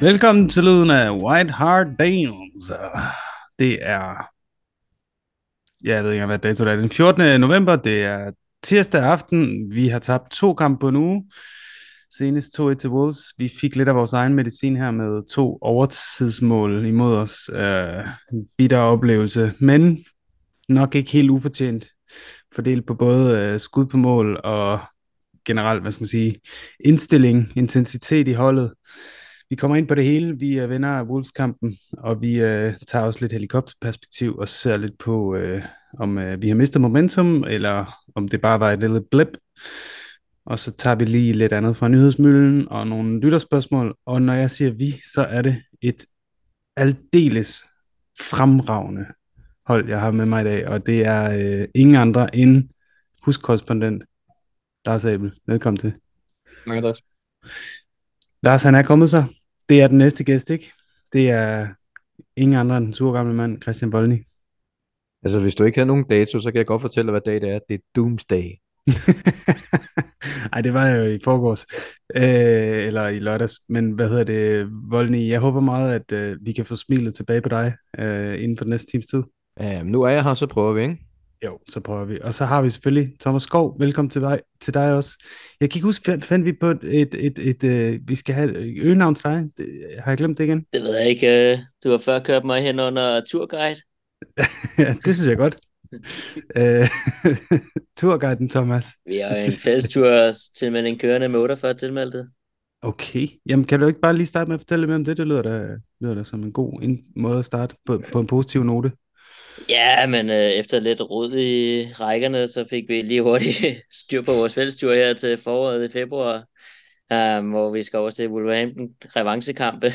Velkommen til lyden af White Heart Dales. Det er, ja, jeg ved ikke, hvad dato det er, den 14. november, det er tirsdag aften. Vi har tabt to kampe på en uge. Senest 2-1 til Wolves. Vi fik lidt af vores egen medicin her med to overtidsmål imod os. Uh, en bitter oplevelse, men nok ikke helt ufortjent. Fordelt på både uh, skud på mål og generelt, hvad skal man sige, indstilling, intensitet i holdet. Vi kommer ind på det hele. Vi er venner af Wolves-kampen, og vi øh, tager også lidt helikopterperspektiv og ser lidt på, øh, om øh, vi har mistet momentum, eller om det bare var et lille blip. Og så tager vi lige lidt andet fra nyhedsmøllen og nogle lytterspørgsmål. Og når jeg siger vi, så er det et aldeles fremragende hold, jeg har med mig i dag. Og det er øh, ingen andre end huskorrespondent Lars Abel. Velkommen til. Mange tak. Lars, han er kommet så. Det er den næste gæst, ikke? Det er ingen andre end den sure gamle mand, Christian Bolny. Altså, hvis du ikke har nogen dato, så kan jeg godt fortælle dig, hvad dag det er. Det er Doomsday. Ej, det var jo i forgårs, øh, eller i lørdags, men hvad hedder det, Voldny, jeg håber meget, at øh, vi kan få smilet tilbage på dig øh, inden for den næste times tid. Ja, nu er jeg her, så prøver vi, ikke? Jo, så prøver vi. Og så har vi selvfølgelig Thomas Skov. Velkommen til dig, til dig også. Jeg kan ikke huske, fandt vi på et, et, et, et, et vi skal have et øgenavn til dig? Det, har jeg glemt det igen? Det ved jeg ikke. Du har før kørt mig hen under turguide. ja, det synes jeg godt. uh, turguiden, Thomas. Vi har en fælles tur tilmelding kørende med 48 tilmeldte. Okay. Jamen, kan du ikke bare lige starte med at fortælle lidt mere om det? Det lyder da, lyder da som en god måde at starte på, på en positiv note. Ja, men øh, efter lidt rod i rækkerne, så fik vi lige hurtigt styr på vores fællestur her til foråret i februar, um, hvor vi skal over til Wolverhampton revanchekampe.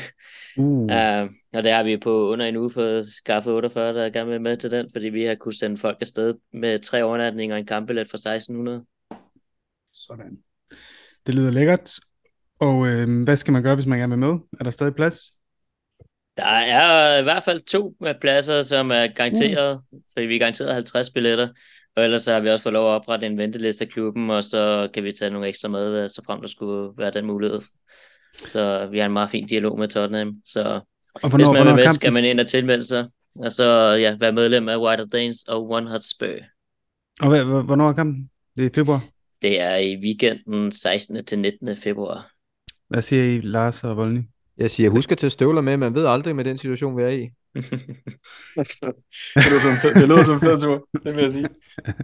Uh. Um, og der har vi på under en uge fået skaffet 48, der er gerne med, med til den, fordi vi har kunnet sende folk afsted med tre overnatninger og en kampbillet for 1600. Sådan. Det lyder lækkert. Og øh, hvad skal man gøre, hvis man gerne vil med? Er der stadig plads? Der er i hvert fald to pladser, som er garanteret, mm. fordi vi er garanteret 50 billetter. Og ellers så har vi også fået lov at oprette en venteliste af klubben, og så kan vi tage nogle ekstra med, så frem der skulle være den mulighed. Så vi har en meget fin dialog med Tottenham. Så og hvornår, hvis man vil med, skal man ind og tilmelde sig. Og så ja, være medlem af White Danes og One Hot Spur. Og hvornår er kampen? Det er i februar? Det er i weekenden 16. til 19. februar. Hvad siger I, Lars og Voldny? Jeg siger, husk at tage støvler med, man ved aldrig med den situation, vi er i. det, lyder som, det lyder som en fed tur, det vil jeg sige.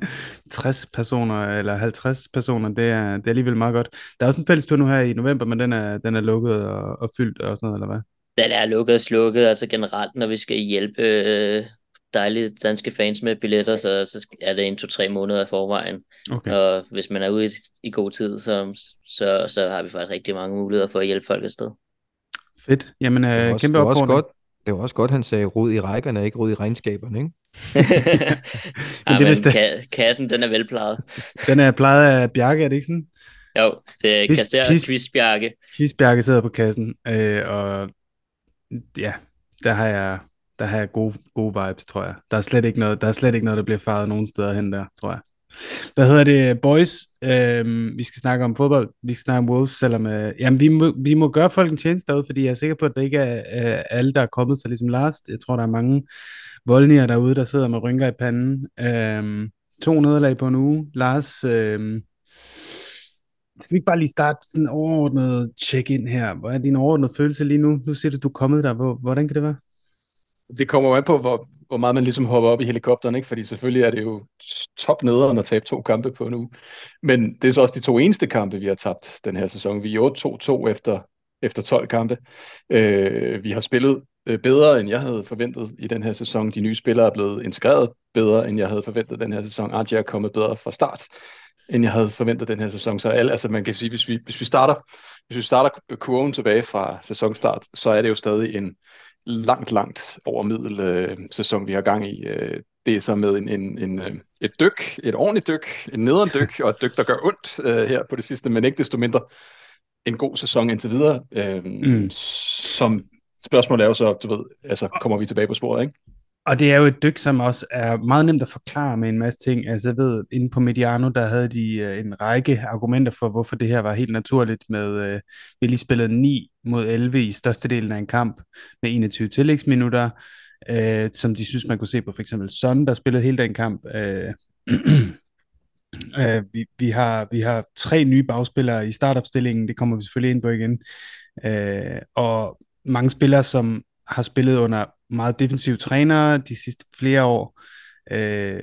60 personer, eller 50 personer, det er, det er alligevel meget godt. Der er også en fælles tur nu her i november, men den er, den er lukket og, og fyldt og sådan noget, eller hvad? Den er lukket og slukket, altså generelt, når vi skal hjælpe øh, dejlige danske fans med billetter, så, så er det en to-tre måneder i forvejen. Okay. Og hvis man er ude i, i god tid, så, så, så har vi faktisk rigtig mange muligheder for at hjælpe folk afsted. Fedt. Jamen, øh, det var kæmpe det var også godt, Det var også godt, han sagde rod i rækkerne, ikke rod i regnskaberne, ikke? men det, men ka- kassen, den er velplejet. den er plejet af Bjarke, er det ikke sådan? Jo, det er Kis, kasser Kis, Chris Bjarke. Chris Bjarke sidder på kassen, øh, og ja, der har jeg, der har jeg gode, gode vibes, tror jeg. Der er slet ikke noget, der er slet ikke noget, der bliver faret nogen steder hen der, tror jeg. Hvad hedder det, boys? Øhm, vi skal snakke om fodbold. Vi skal snakke om Wolves, selvom øh, jamen, vi, må, vi må gøre folk en tjeneste derude, fordi jeg er sikker på, at det ikke er øh, alle, der er kommet sig ligesom last. Jeg tror, der er mange voldnier derude, der sidder med rynker i panden. Øhm, to nederlag på en uge. Lars, øhm, skal vi ikke bare lige starte sådan overordnet check-in her? Hvad er din overordnede følelse lige nu? Nu siger du, du er kommet der. Hvordan kan det være? Det kommer jo an på, hvor, hvor meget man ligesom hopper op i helikopteren, ikke? fordi selvfølgelig er det jo top nederen at tabe to kampe på nu. Men det er så også de to eneste kampe, vi har tabt den her sæson. Vi er 8-2-2 efter, efter 12 kampe. Øh, vi har spillet øh, bedre, end jeg havde forventet i den her sæson. De nye spillere er blevet integreret bedre, end jeg havde forventet den her sæson. Arja er kommet bedre fra start, end jeg havde forventet den her sæson. Så alle, altså man kan sige, hvis vi, hvis vi starter, hvis vi starter kurven tilbage fra sæsonstart, så er det jo stadig en, langt, langt over middel øh, sæson, vi har gang i. Øh, det er så med en, en, en, øh, et dyk, et ordentligt dyk, en nederen dyk, og et dyk, der gør ondt øh, her på det sidste, men ikke desto mindre en god sæson indtil videre. Øh, mm. Som spørgsmålet er jo så, du ved, altså kommer vi tilbage på sporet, ikke? Og det er jo et dyk, som også er meget nemt at forklare med en masse ting. Altså jeg ved, inde på Mediano, der havde de uh, en række argumenter for, hvorfor det her var helt naturligt med, uh, vi lige spillet ni mod 11 i størstedelen af en kamp med 21 tillægsminutter, øh, som de synes, man kunne se på for eksempel Son, der spillede hele den kamp. Øh, øh, vi, vi, har, vi har tre nye bagspillere i startopstillingen, det kommer vi selvfølgelig ind på igen, øh, og mange spillere, som har spillet under meget defensive trænere de sidste flere år, øh,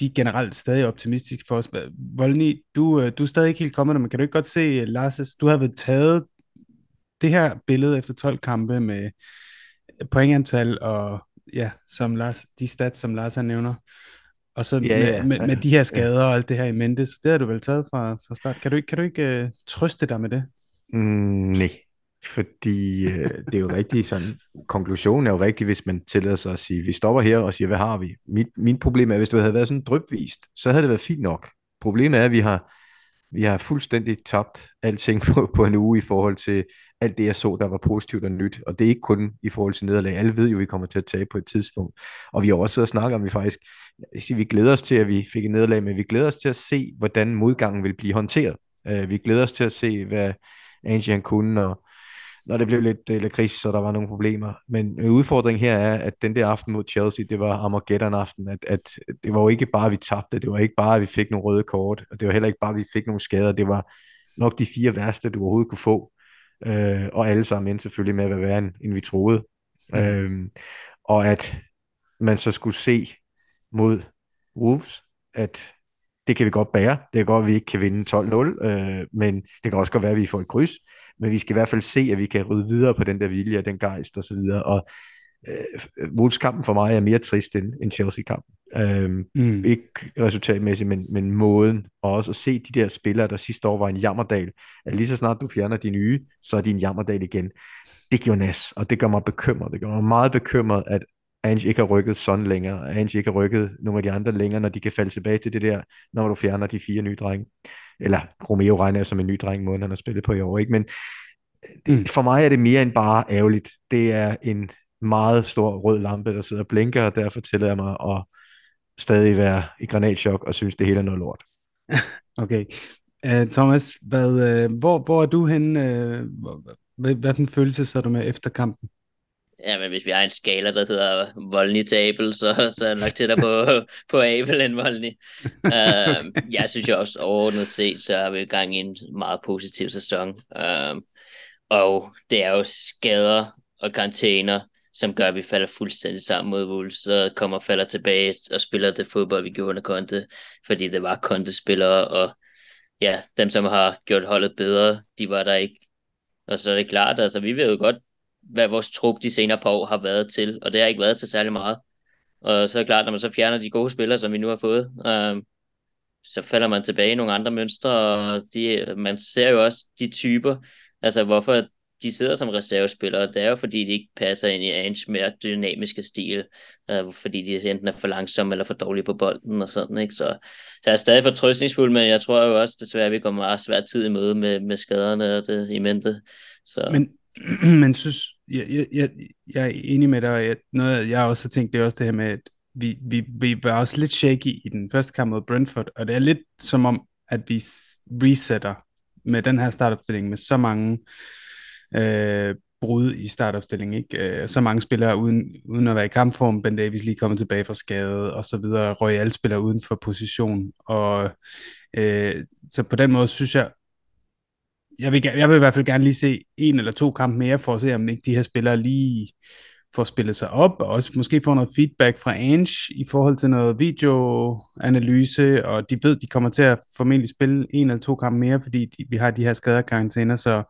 de er generelt stadig optimistiske for os. Volny, du, øh, du er stadig ikke helt kommet men kan du ikke godt se, øh, Lars, du har været taget det her billede efter 12 kampe med pointantal og ja, som Lars, de stats, som Lars han nævner, og så ja, med, ja, med, med de her skader ja. og alt det her i mente, så det har du vel taget fra, fra start. Kan du ikke, kan du ikke uh, trøste dig med det? Mm, nej, fordi uh, det er jo rigtigt sådan, konklusionen er jo rigtig, hvis man tillader sig at sige, vi stopper her og siger, hvad har vi? Mit, min problem er, hvis det havde været sådan drøbvist, så havde det været fint nok. Problemet er, at vi har, vi har fuldstændig tabt alting på, på en uge i forhold til alt det, jeg så, der var positivt og nyt. Og det er ikke kun i forhold til nederlag. Alle ved jo, at vi kommer til at tage på et tidspunkt. Og vi har også siddet og snakket om, at vi faktisk, vi glæder os til, at vi fik et nederlag, men vi glæder os til at se, hvordan modgangen vil blive håndteret. Uh, vi glæder os til at se, hvad Angie han kunne, og når det blev lidt, lidt kris, så der var nogle problemer. Men udfordringen her er, at den der aften mod Chelsea, det var Armageddon-aften, at, at det var jo ikke bare, at vi tabte, det var ikke bare, at vi fik nogle røde kort, og det var heller ikke bare, at vi fik nogle skader, det var nok de fire værste, du overhovedet kunne få, øh, og alle sammen endte selvfølgelig med at være værre, end vi troede. Mm. Øh, og at man så skulle se mod Wolves, at det kan vi godt bære. Det kan godt, at vi ikke kan vinde 12-0, øh, men det kan også godt være, at vi får et kryds. Men vi skal i hvert fald se, at vi kan rydde videre på den der vilje og den gejst og så videre. Og øh, Wolves-kampen for mig er mere trist end, end Chelsea-kampen. Øh, mm. Ikke resultatmæssigt, men, men måden. Og også at se de der spillere, der sidste år var en jammerdal. At lige så snart du fjerner de nye, så er de en jammerdal igen. Det giver nas, og det gør mig bekymret. Det gør mig meget bekymret, at Ange ikke har rykket sådan længere, Ange ikke har rykket nogle af de andre længere, når de kan falde tilbage til det der, når du fjerner de fire nye drenge. Eller Romeo regner jeg som en ny dreng, måden han har spillet på i år, ikke? Men det, mm. for mig er det mere end bare ærgerligt. Det er en meget stor rød lampe, der sidder og blinker, og derfor tillader jeg mig at stadig være i granatchok og synes, det hele er noget lort. okay. Uh, Thomas, hvad, uh, hvor, hvor er du henne? Uh, hvad, hvad en følelse så du med efter kampen? Ja, men hvis vi har en skala, der hedder Volny til Abel, så, så er jeg nok tættere på, på Abel end Volny. uh, øhm, jeg synes jo også overordnet set, så har vi gang i en meget positiv sæson. Uh, og det er jo skader og karantæner, som gør, at vi falder fuldstændig sammen mod Wolves, så kommer og falder tilbage og spiller det fodbold, vi gjorde under Conte, fordi det var Conte-spillere, og ja, dem, som har gjort holdet bedre, de var der ikke. Og så er det klart, altså vi ved jo godt, hvad vores trup de senere par år har været til, og det har ikke været til særlig meget. Og så er det klart, når man så fjerner de gode spillere, som vi nu har fået, øh, så falder man tilbage i nogle andre mønstre, og de, man ser jo også de typer, altså hvorfor de sidder som reservespillere, det er jo fordi, de ikke passer ind i Ange mere dynamiske stil, øh, fordi de enten er for langsomme eller for dårlige på bolden og sådan, ikke? Så, så jeg er stadig fortrøstningsfuld, men jeg tror jo også desværre, at vi kommer meget svært tid i møde med, med skaderne og det i mente. Så. Men, men synes, jeg, jeg, jeg, jeg er enig med dig, og jeg, noget jeg også har tænkt, det er også det her med, at vi, vi, vi var også lidt shaky i den første kamp mod Brentford, og det er lidt som om, at vi resetter med den her startopstilling med så mange øh, brud i startopstillingen, ikke? Øh, så mange spillere uden, uden at være i kampform, Ben Davis lige kommet tilbage fra skade, og så videre, Royal spiller uden for position, og øh, så på den måde synes jeg, jeg vil, jeg vil i hvert fald gerne lige se en eller to kampe mere, for at se, om ikke de her spillere lige får spillet sig op, og også måske få noget feedback fra Ange i forhold til noget videoanalyse, og de ved, de kommer til at formentlig spille en eller to kampe mere, fordi de, vi har de her skaderkarantæner, så,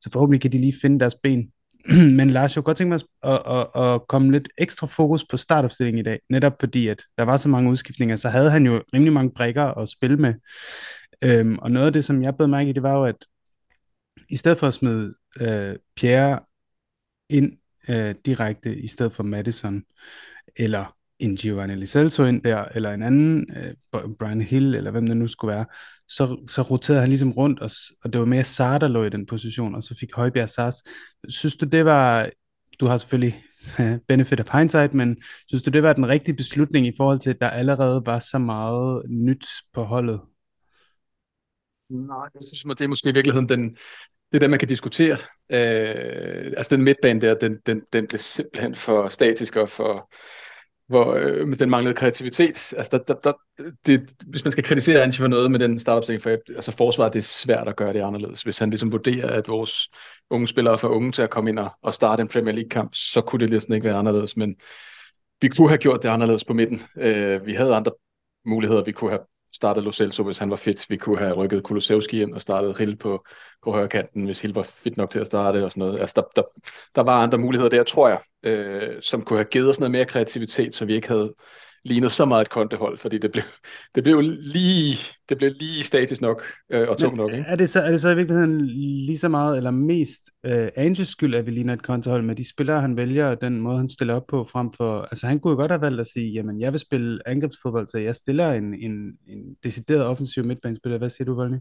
så forhåbentlig kan de lige finde deres ben. Men Lars, jeg kunne godt tænke mig at, at, at, at komme lidt ekstra fokus på startopstillingen i dag, netop fordi, at der var så mange udskiftninger, så havde han jo rimelig mange brækker at spille med. Øhm, og noget af det, som jeg blev mærke i, det var jo, at i stedet for at smide øh, Pierre ind øh, direkte i stedet for Madison, eller en Giovanni Liselso ind der, eller en anden, øh, Brian Hill, eller hvem det nu skulle være, så, så roterede han ligesom rundt, og, og det var mere Sar, der lå i den position, og så fik Højbjerg Sars. Synes du, det var, du har selvfølgelig benefit of hindsight, men synes du, det var den rigtige beslutning i forhold til, at der allerede var så meget nyt på holdet? Nej, jeg synes, det er måske i virkeligheden den, det er det, man kan diskutere. Øh, altså den midtbane der, den, den, den blev simpelthen for statisk og for, hvor øh, den manglede kreativitet. Altså, der, der, der, det, hvis man skal kritisere Anchi for noget med den startopstilling, for altså forsvaret, det er svært at gøre det anderledes. Hvis han ligesom vurderer, at vores unge spillere er for unge til at komme ind og, og starte en Premier League-kamp, så kunne det ligesom ikke være anderledes. Men vi kunne have gjort det anderledes på midten. Øh, vi havde andre muligheder. Vi kunne have startet Lo Celso, hvis han var fit. Vi kunne have rykket Kulusevski ind og startet Hill på, på højre kanten, hvis Hill var fit nok til at starte og sådan noget. Altså, der, der, der var andre muligheder der, tror jeg, øh, som kunne have givet os noget mere kreativitet, så vi ikke havde lignet så meget et kontehold, fordi det blev, det blev lige, det blev lige statisk nok øh, og tung nok. Ikke? Er, det så, er det så i virkeligheden lige så meget, eller mest øh, Anges skyld, at vi ligner et kontehold med de spillere, han vælger, og den måde, han stiller op på, frem for, altså han kunne jo godt have valgt at sige, jamen jeg vil spille angrebsfodbold, så jeg stiller en, en, en decideret offensiv midtbanespiller. Hvad siger du, Volny?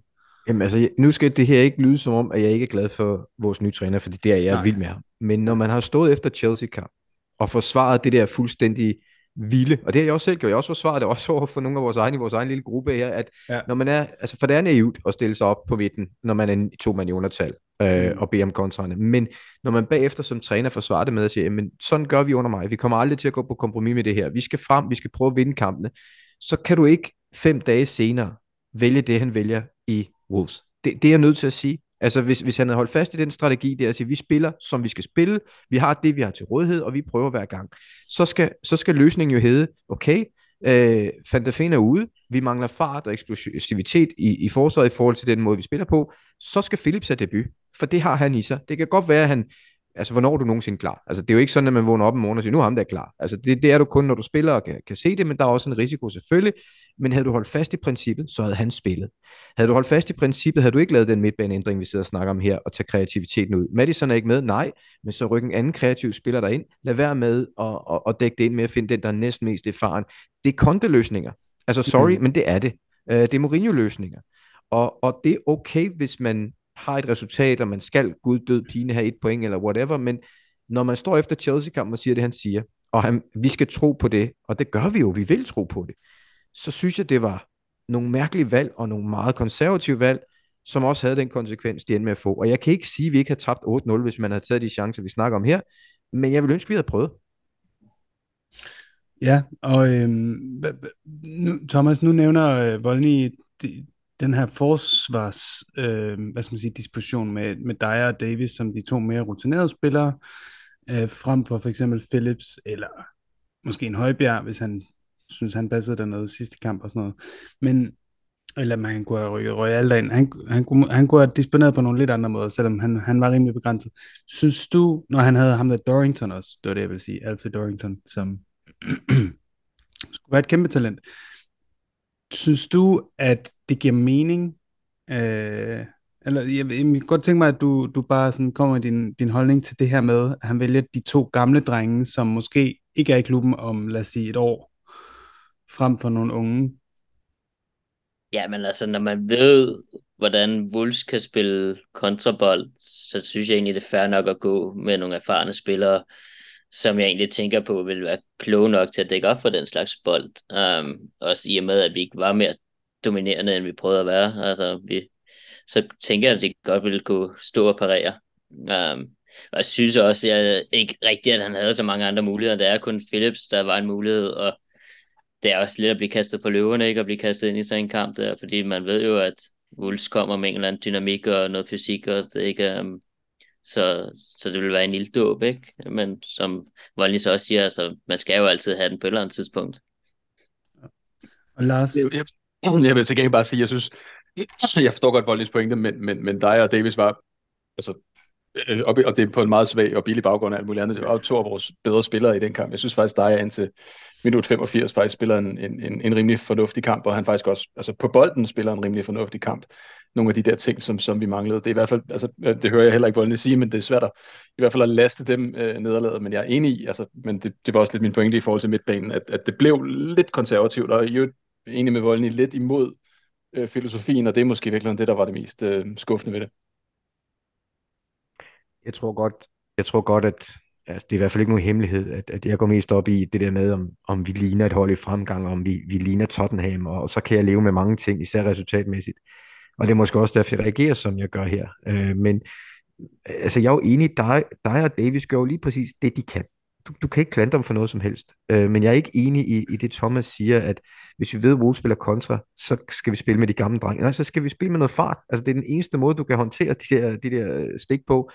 Jamen altså, nu skal det her ikke lyde som om, at jeg ikke er glad for vores nye træner, fordi det er jeg Nej. vild med ham. Men når man har stået efter Chelsea-kamp, og forsvaret det der fuldstændig vilde, og det har jeg også selv gjort, jeg har også forsvaret det også over for nogle af vores egne i vores egen lille gruppe her, at ja. når man er, altså for det er naivt at stille sig op på midten, når man er to man i undertal, øh, mm. og bede om kontrerne, men når man bagefter som træner forsvarer det med at sige, jamen sådan gør vi under mig, vi kommer aldrig til at gå på kompromis med det her, vi skal frem, vi skal prøve at vinde kampene, så kan du ikke fem dage senere vælge det, han vælger i Wolves. Det, det er jeg nødt til at sige. Altså hvis, hvis han havde holdt fast i den strategi der at sige, vi spiller, som vi skal spille, vi har det, vi har til rådighed, og vi prøver hver gang, så skal, så skal løsningen jo hedde, okay, øh, Fantafen er ude, vi mangler fart og eksplosivitet i, i forsvaret i forhold til den måde, vi spiller på, så skal Philips have debut, for det har han i sig. Det kan godt være, at han altså hvornår er du nogensinde klar? Altså det er jo ikke sådan, at man vågner op en morgen og siger, nu er ham der klar. Altså det, det er du kun, når du spiller og kan, kan se det, men der er også en risiko selvfølgelig. Men havde du holdt fast i princippet, så havde han spillet. Havde du holdt fast i princippet, havde du ikke lavet den midtbaneændring, vi sidder og snakker om her, og tage kreativiteten ud. Madison er ikke med, nej, men så rykker en anden kreativ spiller der ind. Lad være med at, at, at dække det ind med at finde den, der er næsten mest erfaren. Det er konteløsninger. Altså sorry, mm. men det er det. Uh, det er Mourinho-løsninger. Og, og det er okay, hvis man har et resultat, og man skal gud død pine have et point, eller whatever, men når man står efter Chelsea-kampen og siger det, han siger, og han, vi skal tro på det, og det gør vi jo, vi vil tro på det, så synes jeg, det var nogle mærkelige valg, og nogle meget konservative valg, som også havde den konsekvens, de endte med at få. Og jeg kan ikke sige, at vi ikke har tabt 8-0, hvis man havde taget de chancer, vi snakker om her, men jeg vil ønske, at vi havde prøvet. Ja, og øhm, nu, Thomas, nu nævner øh, Volny den her forsvars, øh, hvad skal man sige, disposition med, med Dyer og Davis som de to mere rutinerede spillere, øh, frem for for eksempel Phillips, eller måske en Højbjerg, hvis han synes, han passede dernede sidste kamp og sådan noget. Men, eller man kunne have rykket Royal ind. Han, han, kunne, han kunne have disponeret på nogle lidt andre måder, selvom han, han var rimelig begrænset. Synes du, når han havde ham der Dorrington også, det var det, jeg vil sige, Alfred Dorrington, som skulle være et kæmpe talent, Synes du, at det giver mening? Øh, eller jeg, jeg, kan godt tænke mig, at du, du bare sådan kommer med din, din holdning til det her med, at han vælger de to gamle drenge, som måske ikke er i klubben om, lad os sige, et år, frem for nogle unge. Ja, men altså, når man ved, hvordan Wolves kan spille kontrabold, så synes jeg egentlig, det er fair nok at gå med nogle erfarne spillere, som jeg egentlig tænker på vil være kloge nok til at dække op for den slags bold. Um, også i og med, at vi ikke var mere dominerende, end vi prøvede at være. Altså, vi, så tænker jeg, at det godt ville kunne stå og parere. Um, og jeg synes også, at jeg ikke rigtigt, at han havde så mange andre muligheder. Der er kun Philips, der var en mulighed, og det er også lidt at blive kastet på løverne, ikke at blive kastet ind i sådan en kamp der, fordi man ved jo, at Wolves kommer med en eller anden dynamik og noget fysik, og det ikke um, så, så det vil være en lille dåb, ikke? Men som Volny så også siger, altså, man skal jo altid have den på et eller andet tidspunkt. Og Lars? Jeg, jeg, jeg vil til gengæld bare sige, jeg synes, jeg forstår godt Volnys pointe, men, men, men dig og Davis var, altså, øh, og, og det er på en meget svag og billig baggrund af alt muligt andet, og to af vores bedre spillere i den kamp. Jeg synes faktisk, dig er indtil minut 85 faktisk spiller en, en, en rimelig fornuftig kamp, og han faktisk også, altså på bolden spiller en rimelig fornuftig kamp nogle af de der ting, som, som vi manglede. Det er i hvert fald, altså, øh, det hører jeg heller ikke Voldene sige, men det er svært at, i hvert fald at laste dem øh, nederlaget, men jeg er enig i, altså, men det, det var også lidt min pointe i forhold til midtbanen, at, at det blev lidt konservativt, og jeg er enig med Voldene lidt imod øh, filosofien, og det er måske virkelig det, der var det mest øh, skuffende ved det. Jeg tror godt, jeg tror godt, at altså, det er i hvert fald ikke nogen hemmelighed, at, at jeg går mest op i det der med, om, om vi ligner et hold i fremgang, om vi, vi ligner Tottenham, og, og så kan jeg leve med mange ting, især resultatmæssigt. Og det er måske også derfor, jeg reagerer, som jeg gør her. Øh, men altså, jeg er jo enig, dig, dig og Davis gør jo lige præcis det, de kan. Du, du kan ikke klandre dem for noget som helst. Øh, men jeg er ikke enig i, i det, Thomas siger, at hvis vi ved, at Wolves spiller kontra, så skal vi spille med de gamle drenge. Nej, så skal vi spille med noget fart. Altså, det er den eneste måde, du kan håndtere de der, de der stik på.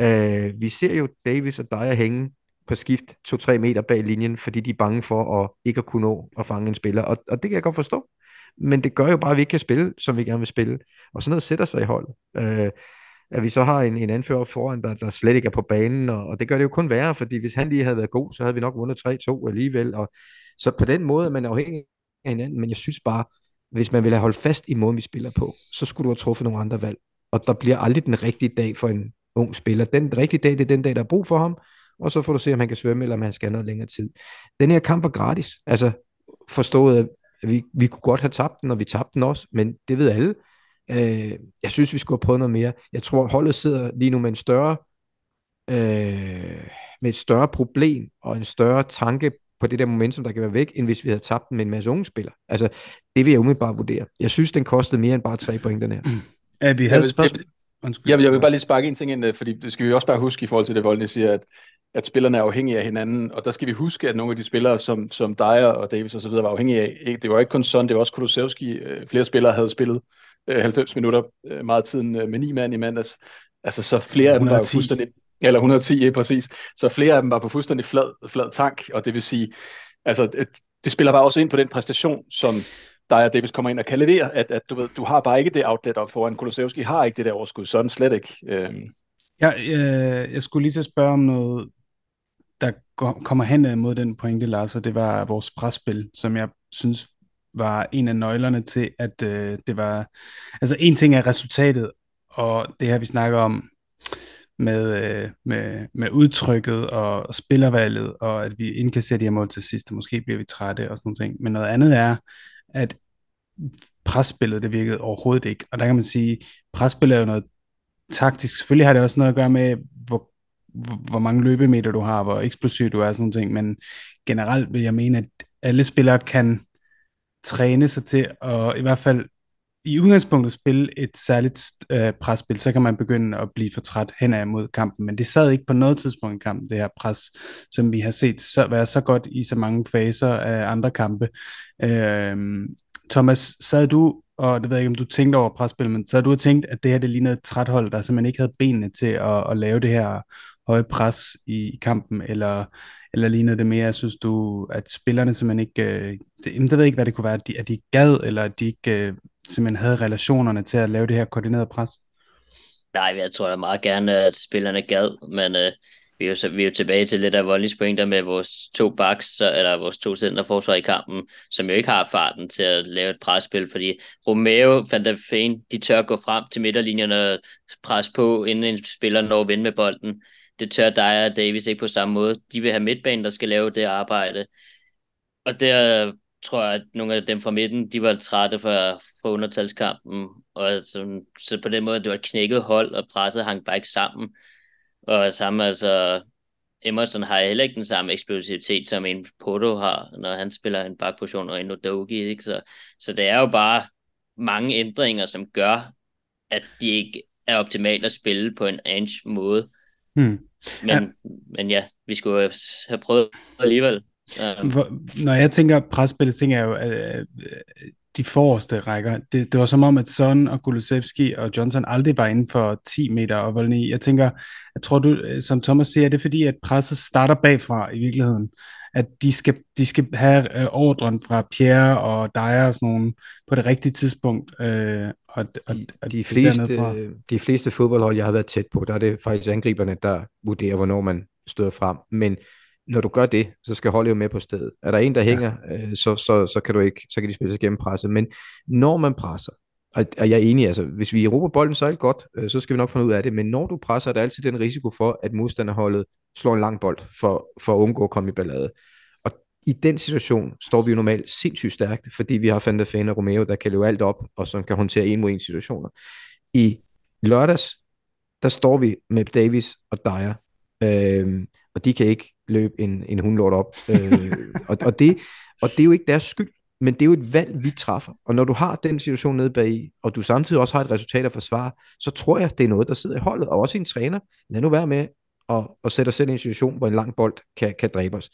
Øh, vi ser jo Davis og dig hænge på skift 2-3 meter bag linjen, fordi de er bange for at ikke at kunne nå at fange en spiller. Og, og det kan jeg godt forstå. Men det gør jo bare, at vi ikke kan spille, som vi gerne vil spille. Og sådan noget sætter sig i holdet. Øh, at vi så har en, en anfører foran, der, der slet ikke er på banen, og, og det gør det jo kun værre, fordi hvis han lige havde været god, så havde vi nok vundet 3-2 alligevel. Og, så på den måde er man afhængig af hinanden, men jeg synes bare, hvis man vil have holdt fast i måden, vi spiller på, så skulle du have truffet nogle andre valg. Og der bliver aldrig den rigtige dag for en ung spiller. Den rigtige dag, det er den dag, der er brug for ham, og så får du se, om han kan svømme, eller om han skal have noget længere tid. Den her kamp var gratis. Altså, forstået, at vi, vi kunne godt have tabt den, og vi tabte den også, men det ved alle. Øh, jeg synes, vi skulle have prøvet noget mere. Jeg tror, holdet sidder lige nu med en større øh, med et større problem og en større tanke på det der momentum, der kan være væk, end hvis vi havde tabt den med en masse unge spillere. Altså, det vil jeg umiddelbart vurdere. Jeg synes, den kostede mere end bare tre point, den her. Ja, vi havde spørgsmål. Jeg, jeg, jeg vil bare lige sparke en ting ind, øh, fordi det skal vi også bare huske i forhold til det, Voldny siger, at, at spillerne er afhængige af hinanden, og der skal vi huske, at nogle af de spillere, som, som Dyer og Davis osv. var afhængige af, det var ikke kun sådan, det var også Kulusevski, øh, flere spillere havde spillet 90 minutter meget tiden med ni mand i mandags. Altså så flere 110. af dem var fuldstændig, eller 110, ja, præcis. Så flere af dem var på fuldstændig flad, flad tank, og det vil sige, altså det, det spiller bare også ind på den præstation, som Dyer Davis kommer ind og kan levere, at, at du ved, du har bare ikke det outlet op foran. Kolosevski har ikke det der overskud, sådan slet ikke. Øhm. Ja, øh, jeg skulle lige til at spørge om noget, der kommer hen mod den pointe, Lars, og det var vores presspil, som jeg synes var en af nøglerne til, at øh, det var... Altså en ting er resultatet, og det her vi snakker om med, øh, med, med udtrykket og spillervalget, og at vi indkasserer de her mål til sidst, og måske bliver vi trætte og sådan noget ting. Men noget andet er, at presspillet, det virkede overhovedet ikke. Og der kan man sige, presspillet er jo noget taktisk. Selvfølgelig har det også noget at gøre med, hvor, hvor, mange løbemeter du har, hvor eksplosiv du er, sådan nogle ting. Men generelt vil jeg mene, at alle spillere kan træne sig til at i hvert fald i udgangspunktet spille et særligt øh, presspil, så kan man begynde at blive for træt hen mod kampen. Men det sad ikke på noget tidspunkt i kampen, det her pres, som vi har set så, være så godt i så mange faser af andre kampe. Øh, Thomas, sad du, og det ved jeg ikke, om du tænkte over presspil, men sad du og tænkt, at det her det lignede et træt hold, der simpelthen ikke havde benene til at, at lave det her høje pres i, i kampen, eller, eller lignede det mere, synes du, at spillerne simpelthen ikke, øh, det, jeg ved ikke, hvad det kunne være, at de, at de gad, eller at de ikke øh, simpelthen havde relationerne til at lave det her koordinerede pres? Nej, jeg tror da meget gerne, at spillerne gad, men øh, vi, er jo, vi er jo tilbage til lidt af Volleys pointer med vores to backs, eller vores to centerforsvar i kampen, som jo ikke har farten til at lave et presspil, fordi Romeo, Van der Feen, de tør gå frem til midterlinjen og presse på, inden en spiller når at vinde med bolden det tør dig og Davis ikke på samme måde. De vil have midtbanen, der skal lave det arbejde. Og der tror jeg, at nogle af dem fra midten, de var trætte for, for undertalskampen. Og så, så på den måde, det var et knækket hold, og presset hang bare ikke sammen. Og samme, altså, Emerson har heller ikke den samme eksplosivitet, som en Porto har, når han spiller en bakposition og en Odogi. Ikke? Så, så det er jo bare mange ændringer, som gør, at de ikke er optimalt at spille på en Ange måde. Hmm. Men ja. men ja, vi skulle have prøvet alligevel. Um, når jeg tænker presspillet, tænker jeg jo, at de forreste rækker, det, det var som om, at Son og Kulusevski og Johnson aldrig var inden for 10 meter og Volny. Jeg tænker, jeg tror du, som Thomas siger, det er fordi, at presset starter bagfra i virkeligheden. At de skal, de skal have øh, ordren fra Pierre og Dyer og sådan nogen på det rigtige tidspunkt. Øh, og, og, og de, fleste, de fleste fodboldhold, jeg har været tæt på, der er det faktisk angriberne, der vurderer, hvornår man støder frem. Men når du gør det, så skal holdet jo med på stedet. Er der en, der hænger, ja. øh, så, så, så, kan du ikke, så kan de spille sig gennem presset. Men når man presser, og, og jeg er enig, altså hvis vi råber bolden, så det godt, øh, så skal vi nok finde ud af det. Men når du presser, er der altid den risiko for, at modstanderholdet slår en lang bold for, for at undgå at komme i ballade i den situation står vi jo normalt sindssygt stærkt, fordi vi har Fanta Fan og Romeo, der kan løbe alt op, og som kan håndtere en mod en situationer. I lørdags, der står vi med Davis og Dyer, øh, og de kan ikke løbe en, en hundlort op. Øh, og, og, det, og det er jo ikke deres skyld. men det er jo et valg, vi træffer. Og når du har den situation nede bag og du samtidig også har et resultat at forsvare, så tror jeg, det er noget, der sidder i holdet, og også i en træner. Lad nu være med at, at sætte os selv i en situation, hvor en lang bold kan, kan dræbe os.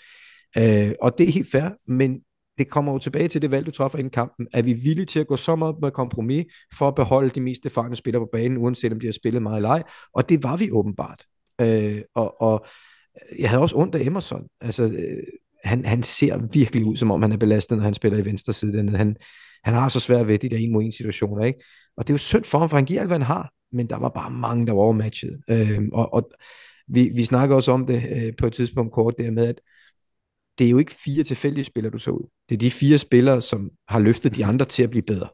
Øh, og det er helt fair, men det kommer jo tilbage til det valg, du træffer inden kampen. Er vi villige til at gå så meget med kompromis for at beholde de mest erfarne spillere på banen, uanset om de har spillet meget leg? Og det var vi åbenbart. Øh, og, og jeg havde også ondt af Emerson. Altså, øh, han, han ser virkelig ud, som om han er belastet, når han spiller i venstre side. Han, han har så svært ved de der en mod en situationer, ikke? Og det er jo synd for ham, for han giver alt, hvad han har, men der var bare mange, der var overmatchet. Øh, og, og vi, vi snakker også om det øh, på et tidspunkt kort, der med, at det er jo ikke fire tilfældige spillere, du så ud. Det er de fire spillere, som har løftet de andre til at blive bedre.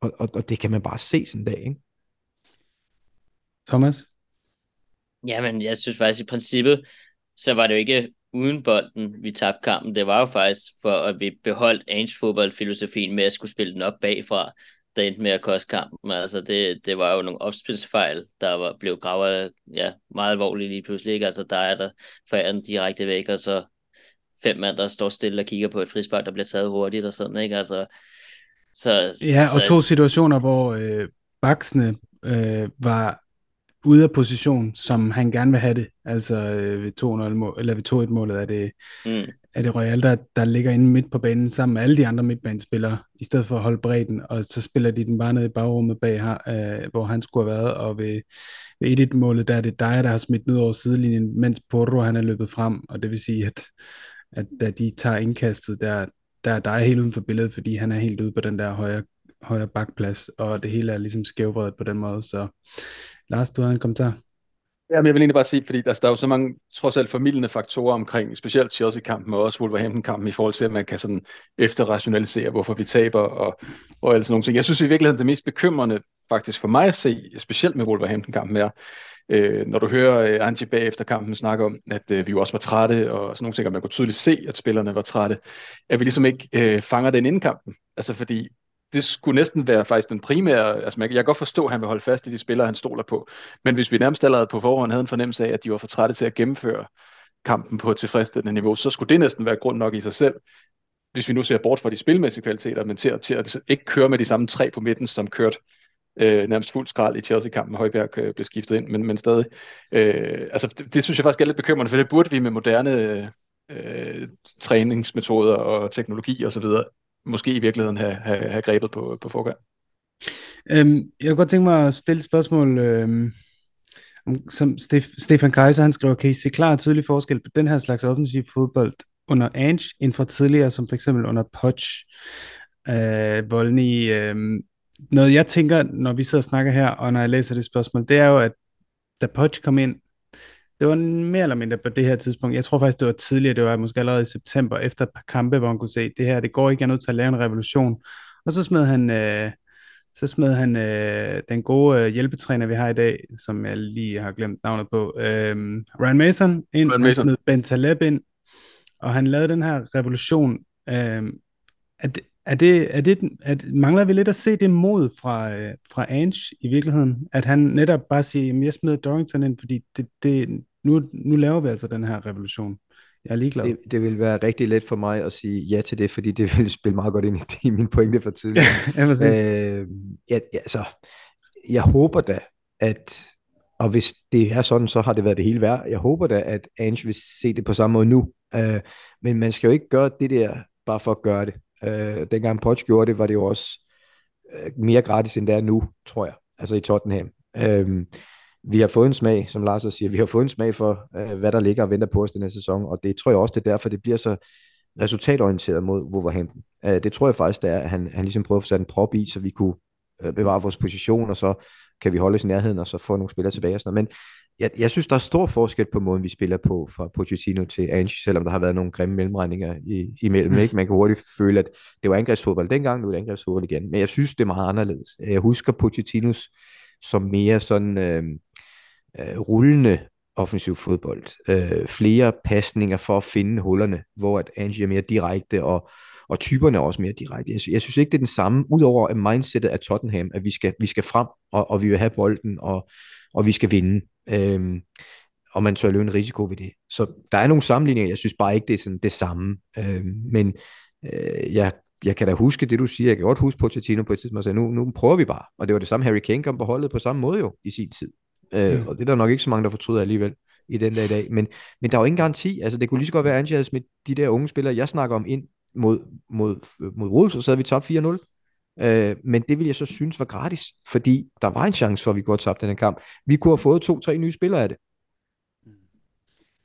Og, og, og det kan man bare se sådan en dag, ikke? Thomas? Jamen, jeg synes faktisk i princippet, så var det jo ikke uden bolden, vi tabte kampen. Det var jo faktisk for, at vi beholdt Ange fodboldfilosofien med at skulle spille den op bagfra, der endte med at koste kampen. Altså, det, det var jo nogle opspilsfejl, der var, blev gravet ja, meget alvorligt lige pludselig. Ikke? Altså, der er der forærer den direkte væk, og så fem mand, der står stille og kigger på et frispark, der bliver taget hurtigt og sådan, ikke? Altså, så, ja, og så, to situationer, hvor øh, baksene øh, var ude af position, som han gerne vil have det. Altså øh, ved 2-0 mål, eller ved 2-1 målet er det, mm. er det Royal, der, der ligger inde midt på banen sammen med alle de andre midtbanespillere, i stedet for at holde bredden, og så spiller de den bare ned i bagrummet bag her, øh, hvor han skulle have været, og ved, ved 1-1 målet, der er det dig, der har smidt ned over sidelinjen, mens Porro han er løbet frem, og det vil sige, at at da de tager indkastet, der, der er dig helt uden for billedet, fordi han er helt ude på den der højre, højre bakplads, og det hele er ligesom skævvredet på den måde. Så Lars, du har en kommentar? Ja, men jeg vil egentlig bare sige, fordi der, der er jo så mange trods alt formidlende faktorer omkring, specielt Chelsea-kampen og også Wolverhampton-kampen i forhold til, at man kan sådan efterrationalisere, hvorfor vi taber og, og alt sådan nogle ting. Jeg synes i virkeligheden, det mest bekymrende faktisk for mig at se, specielt med Wolverhampton-kampen er, Øh, når du hører øh, Angie bagefter kampen snakke om, at øh, vi jo også var trætte, og sådan nogle ting, og man kunne tydeligt se, at spillerne var trætte, at vi ligesom ikke øh, fanger den inden kampen. Altså fordi det skulle næsten være faktisk den primære, altså jeg kan godt forstå, at han vil holde fast i de spillere, han stoler på, men hvis vi nærmest allerede på forhånd havde en fornemmelse af, at de var for trætte til at gennemføre kampen på et tilfredsstillende niveau, så skulle det næsten være grund nok i sig selv, hvis vi nu ser bort fra de spilmæssige kvaliteter, men til, til at ikke køre med de samme tre på midten, som kørte øh, nærmest fuld skrald i Chelsea-kampen, Højbjerg øh, blev skiftet ind, men, men stadig. Øh, altså, det, det synes jeg faktisk er lidt bekymrende, for det burde vi med moderne øh, træningsmetoder og teknologi osv måske i virkeligheden have, have, have grebet på, på forgang. Øhm, jeg kunne godt tænke mig at stille et spørgsmål, øhm, som Stef- Stefan Kaiser, han skriver, kan I se klar og tydelig forskel på den her slags offensiv fodbold under Ange, end for tidligere, som for eksempel under Poch, øh, Volny, øh, noget jeg tænker, når vi sidder og snakker her, og når jeg læser det spørgsmål, det er jo, at da Poch kom ind, det var mere eller mindre på det her tidspunkt. Jeg tror faktisk, det var tidligere, det var måske allerede i september, efter et par kampe, hvor han kunne se, det her, det går ikke, jeg er nødt til at lave en revolution. Og så smed han, øh, så smed han øh, den gode øh, hjælpetræner, vi har i dag, som jeg lige har glemt navnet på, øh, Ryan Mason ind, Ryan Mason. han smed Ben Taleb ind, og han lavede den her revolution. Øh, at, er det, er det, at, mangler vi lidt at se det mod fra, øh, fra Ange i virkeligheden? At han netop bare siger, at jeg smider Dorrington ind, fordi det, det, nu, nu laver vi altså den her revolution. Jeg er ligeglad. Det, det vil være rigtig let for mig at sige ja til det, fordi det vil spille meget godt ind i, i min pointe for tidligere. ja, præcis. Øh, ja, altså, jeg håber da, at og hvis det er sådan, så har det været det hele værd. Jeg håber da, at Ange vil se det på samme måde nu. Øh, men man skal jo ikke gøre det der bare for at gøre det. Øh, dengang Poch gjorde det, var det jo også øh, mere gratis, end det er nu, tror jeg. Altså i Tottenham. Øh, vi har fået en smag, som Lars også siger, vi har fået en smag for, øh, hvad der ligger og venter på os den her sæson, og det tror jeg også, det er derfor, det bliver så resultatorienteret mod Wolverhampton. Øh, det tror jeg faktisk, det er, at han, han ligesom prøver at få sat en prop i, så vi kunne øh, bevare vores position, og så kan vi holde os i nærheden, og så få nogle spillere tilbage og sådan noget. Jeg, jeg synes, der er stor forskel på måden, vi spiller på fra Pochettino til Ange, selvom der har været nogle grimme mellemregninger i, imellem. Ikke? Man kan hurtigt føle, at det var angrebsfodbold dengang, nu er det angrebsfodbold igen. Men jeg synes, det er meget anderledes. Jeg husker Pochettinos som mere sådan øh, øh, rullende offensiv fodbold. Øh, flere pasninger for at finde hullerne, hvor at Ange er mere direkte, og, og typerne er også mere direkte. Jeg, jeg synes ikke, det er den samme, udover at mindsetet af Tottenham, at vi skal, vi skal frem, og, og vi vil have bolden, og, og vi skal vinde. Øhm, og man tør løbe en risiko ved det. Så der er nogle sammenligninger, jeg synes bare ikke, det er sådan det samme. Øhm, men øh, jeg jeg kan da huske det, du siger. Jeg kan godt huske Pochettino på et tidspunkt, og sagde, nu, nu prøver vi bare. Og det var det samme, Harry Kane kom på holdet på samme måde jo, i sin tid. Øh, Og det er der nok ikke så mange, der fortryder alligevel i den der i dag. Men, men der er jo ingen garanti. Altså, det kunne lige så godt være, at Angie havde smidt de der unge spillere, jeg snakker om, ind mod, mod, mod Wolves, og så havde vi top 4-0. Øh, men det vil jeg så synes var gratis, fordi der var en chance for, at vi kunne have tabt den her kamp. Vi kunne have fået to-tre nye spillere af det.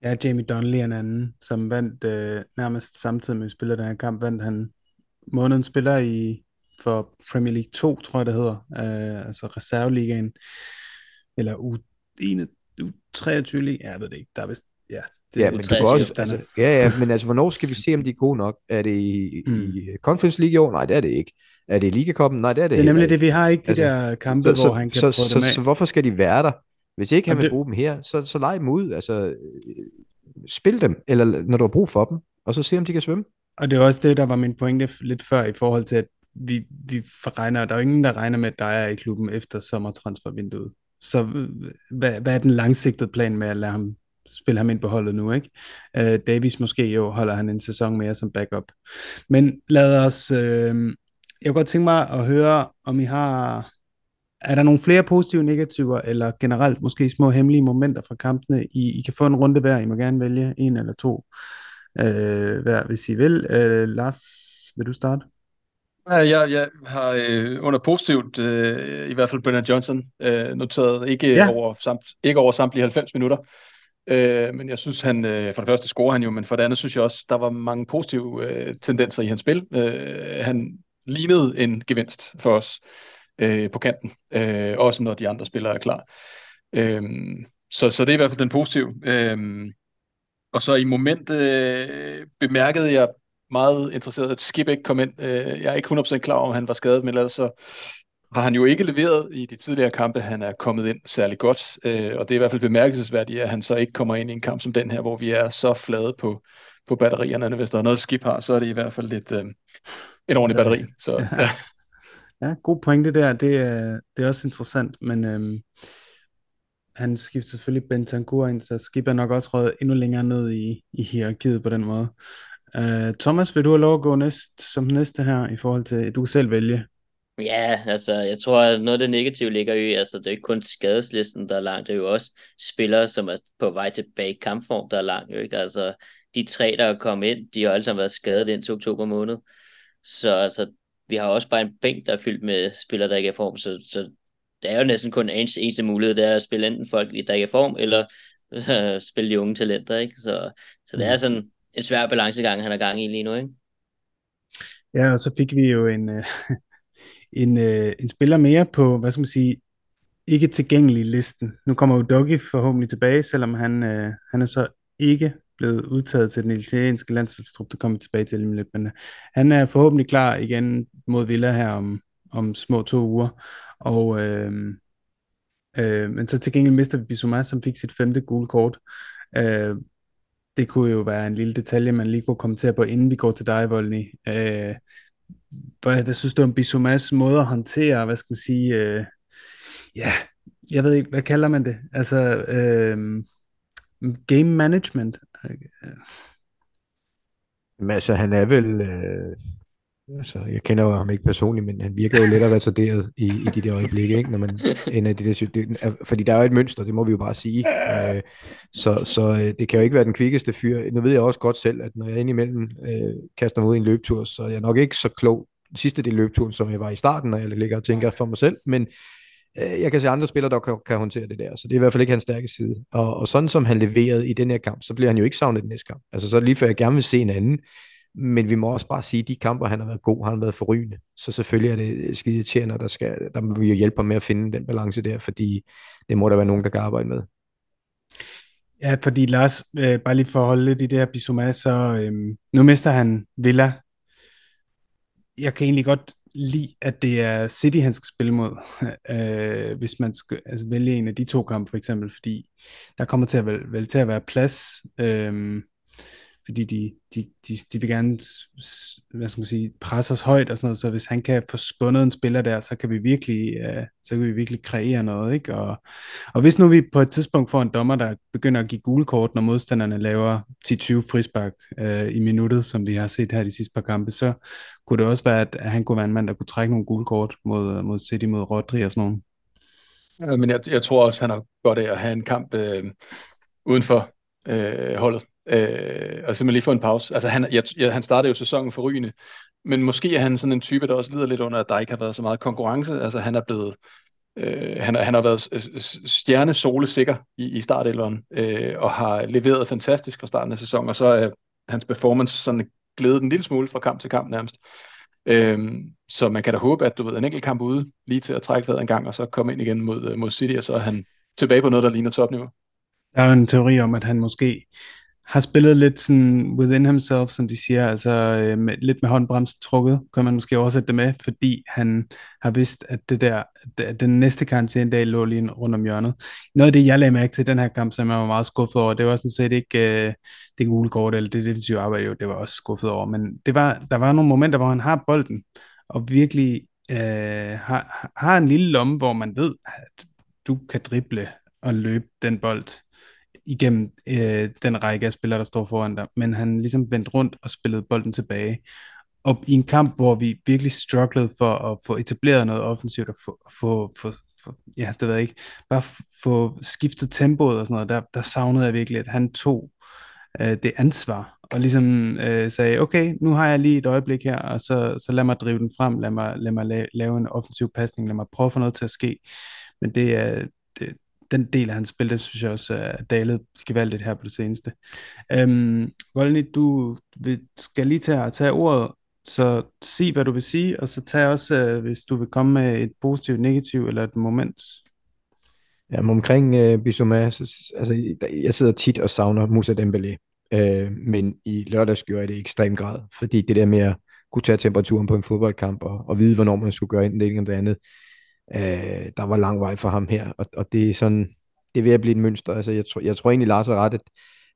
Ja, Jamie Donnelly en anden, som vandt øh, nærmest samtidig med spiller den her kamp, vandt han månedens spiller i for Premier League 2, tror jeg det hedder, øh, altså reserveligaen, eller U, 21, U23 liga, jeg ved det ikke, der er vist, ja, det ja, er men du U23 kan også, altså, ja, ja, men altså, hvornår skal vi se, om de er gode nok? Er det i, Mm. i Conference League i år? Nej, det er det ikke. Er det Ligakoppen? Nej, det er det Det er nemlig det, vi har ikke de Altså, der kampe, så, hvor han kan så, prøve så, dem så, af. så hvorfor skal de være der? Hvis ikke han vil bruge dem her, så, så leg dem ud. Altså, øh, spil dem, eller når du har brug for dem, og så se, om de kan svømme. Og det er også det, der var min pointe lidt før i forhold til, at vi, vi regner, der er jo ingen, der regner med, at der er i klubben efter sommertransfervinduet. Så øh, hvad, hvad er den langsigtede plan med at lade ham spille ham ind på holdet nu, ikke? Uh, Davis måske jo holder han en sæson mere som backup. Men lad os, øh, jeg kunne godt tænke mig at høre, om I har, er der nogle flere positive negativer, eller generelt måske små hemmelige momenter fra kampene? I, I kan få en runde hver, I må gerne vælge en eller to øh, hver, hvis I vil. Øh, Lars, vil du starte? Ja, Jeg, jeg har øh, under positivt, øh, i hvert fald Brennan Johnson, øh, noteret ikke, Ja. over samt, ikke over samtlige 90 minutter. Øh, men jeg synes, han øh, for det første scorer han jo, men for det andet synes jeg også, der var mange positive øh, tendenser i hans spil. Øh, han lignede en gevinst for os øh, på kanten, øh, også når de andre spillere er klar. Øh, så, så det er i hvert fald den positive. Øh, og så i moment øh, bemærkede jeg meget interesseret, at Skip ikke kom ind. Øh, jeg er ikke 100% klar over, om han var skadet, men ellers så har han jo ikke leveret i de tidligere kampe. Han er kommet ind særlig godt, øh, og det er i hvert fald bemærkelsesværdigt, at han så ikke kommer ind i en kamp som den her, hvor vi er så flade på, på batterierne. Hvis der er noget, Skip har, så er det i hvert fald lidt, øh, et ordentligt batteri. Så, ja. Ja, god pointe der. Det er, det er også interessant, men øhm, han skifter selvfølgelig Bentancur ind, så Skip er nok også røget endnu længere ned i, i hierarkiet på den måde. Uh, Thomas, vil du have lov at gå næst, som næste her, i forhold til, du kan selv vælge. Ja, altså, jeg tror, at noget af det negative ligger i, altså, det er ikke kun skadeslisten, der er lang, det er jo også spillere, som er på vej tilbage i kampform, der er lang, jo ikke? Altså, de tre, der er kommet ind, de har alle sammen været skadet indtil oktober måned. Så altså, vi har også bare en bænk, der er fyldt med spillere, der ikke er i form, så, så det er jo næsten kun en eneste mulighed, det er at spille enten folk, der ikke er i form, eller øh, spille de unge talenter, ikke? Så, så det er sådan en svær balancegang, han er gang i lige nu, ikke? Ja, og så fik vi jo en, øh, en, øh, en spiller mere på, hvad skal man sige, ikke tilgængelig listen. Nu kommer jo Doggy forhåbentlig tilbage, selvom han, øh, han er så ikke blevet udtaget til den italienske landsholdstrup, der kommer tilbage til lige lidt, men øh, han er forhåbentlig klar igen mod Villa her om, om små to uger, og øh, øh, men så til gengæld mister vi Bissouma, som fik sit femte gule kort. Øh, det kunne jo være en lille detalje, man lige kunne kommentere på, inden vi går til dig, Volny. Øh, hvad, hvad synes du om Bissoumas måde at håndtere, hvad skal man sige, øh, ja, jeg ved ikke, hvad kalder man det? Altså, øh, game management. Men altså, han er vel... Øh, altså, jeg kender jo ham ikke personligt, men han virker jo lidt retarderet i, i de der øjeblikke, ikke? Når man ender i det der, det, fordi der er jo et mønster, det må vi jo bare sige. Øh, så så øh, det kan jo ikke være den kvikkeste fyr. Nu ved jeg også godt selv, at når jeg indimellem øh, kaster mig ud i en løbetur, så er jeg nok ikke så klog sidste del løbeturen, som jeg var i starten, når jeg ligger og tænker for mig selv, men Øh, jeg kan se andre spillere, der kan, kan håndtere det der, så det er i hvert fald ikke hans stærke side. Og, og sådan som han leverede i den her kamp, så bliver han jo ikke savnet i den næste kamp. Altså så lige før jeg gerne vil se en anden, men vi må også bare sige, at de kamper, han har været god, har han været forrygende. Så selvfølgelig er det skide tjener, der, skal, der vil vi jo hjælpe ham med at finde den balance der, fordi det må der være nogen, der kan arbejde med. Ja, fordi Lars, øh, bare lige for at holde lidt i det her Bissouma, så øh, nu mister han Villa. Jeg kan egentlig godt lide, at det er City, han skal spille mod, øh, hvis man skal altså, vælge en af de to kampe for eksempel, fordi der kommer til at vel, vel til at være plads. Øh, fordi de, de, de, de vil gerne hvad skal man sige, presse os højt og sådan noget, så hvis han kan få spundet en spiller der, så kan vi virkelig, øh, så kan vi virkelig kreere noget, ikke? Og, og hvis nu vi på et tidspunkt får en dommer, der begynder at give gule kort, når modstanderne laver 10-20 frispark øh, i minuttet, som vi har set her de sidste par kampe, så kunne det også være, at han kunne være en mand, der kunne trække nogle gule kort mod, mod City, mod Rodri og sådan noget. Men jeg, jeg tror også, han har godt af at have en kamp øh, uden for øh, holdet. Øh, og simpelthen lige få en pause. Altså han, jeg, jeg, han startede jo sæsonen for rygende, men måske er han sådan en type, der også lider lidt under, at der ikke har været så meget konkurrence. Altså han er blevet, øh, han, han har været stjerne sole sikker i, i startelveren, øh, og har leveret fantastisk fra starten af sæsonen, og så er hans performance sådan glædet en lille smule fra kamp til kamp nærmest. Øhm, så man kan da håbe, at du ved en enkelt kamp ude, lige til at trække vejret en gang, og så komme ind igen mod, øh, mod City, og så er han tilbage på noget, der ligner topniveau. Der er jo en teori om, at han måske har spillet lidt sådan within himself, som de siger, altså øh, med, lidt med håndbremsen trukket, kan man måske oversætte det med, fordi han har vidst, at det der, at den næste kamp til en dag lå lige rundt om hjørnet. Noget af det, jeg lagde mærke til den her kamp, som jeg var meget skuffet over, det var sådan set ikke øh, det gule kort, eller det defensive arbejde, jo, det var også skuffet over, men det var, der var nogle momenter, hvor han har bolden, og virkelig øh, har, har en lille lomme, hvor man ved, at du kan drible og løbe den bold igennem øh, den række af spillere, der står foran dig, men han ligesom vendt rundt og spillede bolden tilbage. Og i en kamp, hvor vi virkelig strugglede for at få etableret noget offensivt og få, få, få, få ja, det ved jeg ikke, bare få skiftet tempoet og sådan noget, der, der savnede jeg virkelig, at han tog øh, det ansvar og ligesom øh, sagde, okay, nu har jeg lige et øjeblik her, og så, så lad mig drive den frem, lad mig, lad mig lave, lave en offensiv pasning, lad mig prøve at få noget til at ske. Men det er, den del af hans spil, det synes jeg også er dalet gevaldigt her på det seneste. Øhm, Volny, du vil, skal lige tage, tage ordet, så sig, hvad du vil sige, og så tag også, øh, hvis du vil komme med et positivt, negativt eller et moment. Ja, omkring øh, Bissouma, så, altså, jeg sidder tit og savner Moussa Dembélé, øh, men i lørdags gjorde jeg det i ekstrem grad, fordi det der med at kunne tage temperaturen på en fodboldkamp og, og vide, hvornår man skulle gøre enten det ene det andet, Øh, der var lang vej for ham her, og, og det er sådan, det er ved at blive et mønster. Altså, jeg, tror, jeg tror egentlig, Lars har ret, at,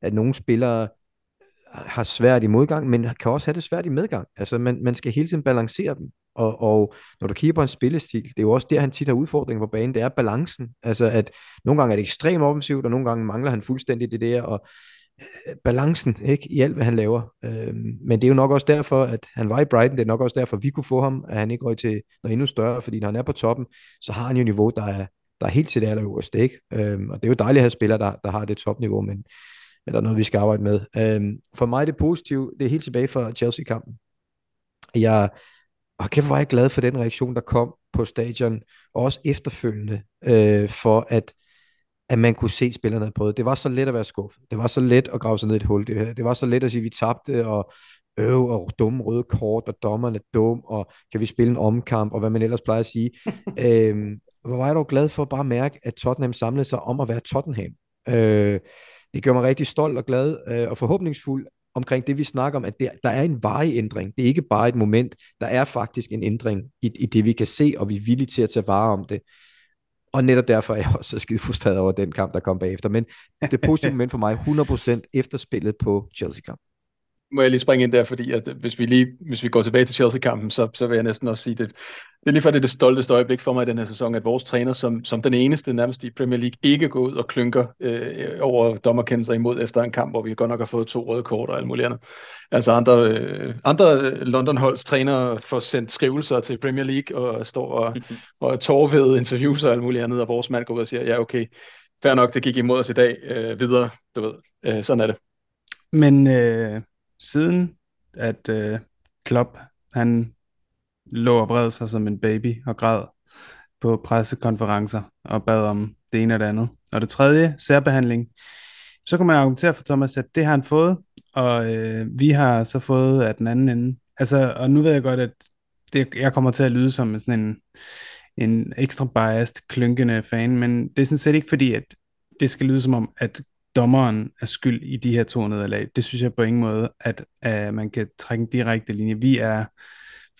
at nogle spillere har svært i modgang, men kan også have det svært i medgang. Altså, man, man skal hele tiden balancere dem. Og, og når du kigger på en spillestil, det er jo også der, han tit har udfordringer på banen, det er balancen. Altså, at nogle gange er det ekstremt offensivt, og nogle gange mangler han fuldstændig det der, og Øh, balancen ikke i alt, hvad han laver. Øhm, men det er jo nok også derfor, at han var i Brighton. Det er nok også derfor, at vi kunne få ham, at han ikke røg til noget endnu større, fordi når han er på toppen, så har han jo niveau, der er, der er helt til det allerøverste. Ikke? Øhm, og det er jo dejligt at have spillere, der, der har det topniveau, men, men der er noget, vi skal arbejde med. Øhm, for mig er det positive, det er helt tilbage fra Chelsea-kampen. Jeg, og kæft var jeg glad for den reaktion, der kom på stadion, og også efterfølgende, øh, for at at man kunne se spillerne på det. Det var så let at være skuffet. Det var så let at grave sig ned i et hul. Det, det var så let at sige, at vi tabte, og øv, og dumme røde kort, og dommerne dum, og kan vi spille en omkamp, og hvad man ellers plejer at sige. øhm, hvor var jeg dog glad for at bare mærke, at Tottenham samlede sig om at være Tottenham. Øh, det gør mig rigtig stolt og glad, øh, og forhåbningsfuld omkring det, vi snakker om, at der, der er en varig ændring. Det er ikke bare et moment, der er faktisk en ændring i, i det, vi kan se, og vi er villige til at tage vare om det. Og netop derfor er jeg også så skide frustreret over den kamp, der kom bagefter. Men det positive moment for mig, 100% efterspillet på Chelsea-kamp må jeg lige springe ind der, fordi at hvis vi lige hvis vi går tilbage til Chelsea-kampen, så, så vil jeg næsten også sige, det, det er lige for det, det stolteste øjeblik for mig i den her sæson, at vores træner, som, som den eneste nærmest i Premier League, ikke går ud og klynker øh, over dommerkendelser imod efter en kamp, hvor vi godt nok har fået to røde kort og alt muligt andet. Altså andre, øh, andre London-holds trænere får sendt skrivelser til Premier League og står og, og tårvede interviews og alt muligt andet, og vores mand går ud og siger, ja okay, fair nok, det gik imod os i dag, øh, videre, du ved, øh, sådan er det. Men øh, siden, at øh, Klopp, han lå og vred sig som en baby og græd på pressekonferencer og bad om det ene og det andet. Og det tredje, særbehandling, så kan man argumentere for Thomas, at det har han fået, og øh, vi har så fået af den anden ende. Altså, og nu ved jeg godt, at det, jeg kommer til at lyde som sådan en, en ekstra biased, klynkende fan, men det er sådan set ikke fordi, at det skal lyde som om, at dommeren er skyld i de her to nederlag. Det synes jeg på ingen måde, at uh, man kan trække en direkte linje. Vi er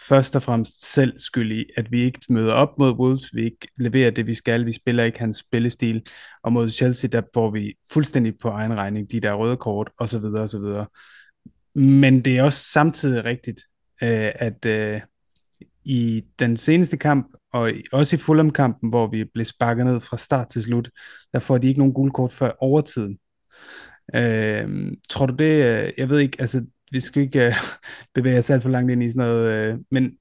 først og fremmest selv skyld i, at vi ikke møder op mod Wolves, vi ikke leverer det, vi skal, vi spiller ikke hans spillestil, og mod Chelsea, der får vi fuldstændig på egen regning de der røde kort, og så videre, og så videre. men det er også samtidig rigtigt, øh, at øh, i den seneste kamp, og også i Fulham-kampen, hvor vi blev sparket ned fra start til slut, der får de ikke nogen guldkort før overtiden. Øh, tror du det, øh, jeg ved ikke, altså vi skal ikke øh, bevæge os alt for langt ind i sådan noget, øh, men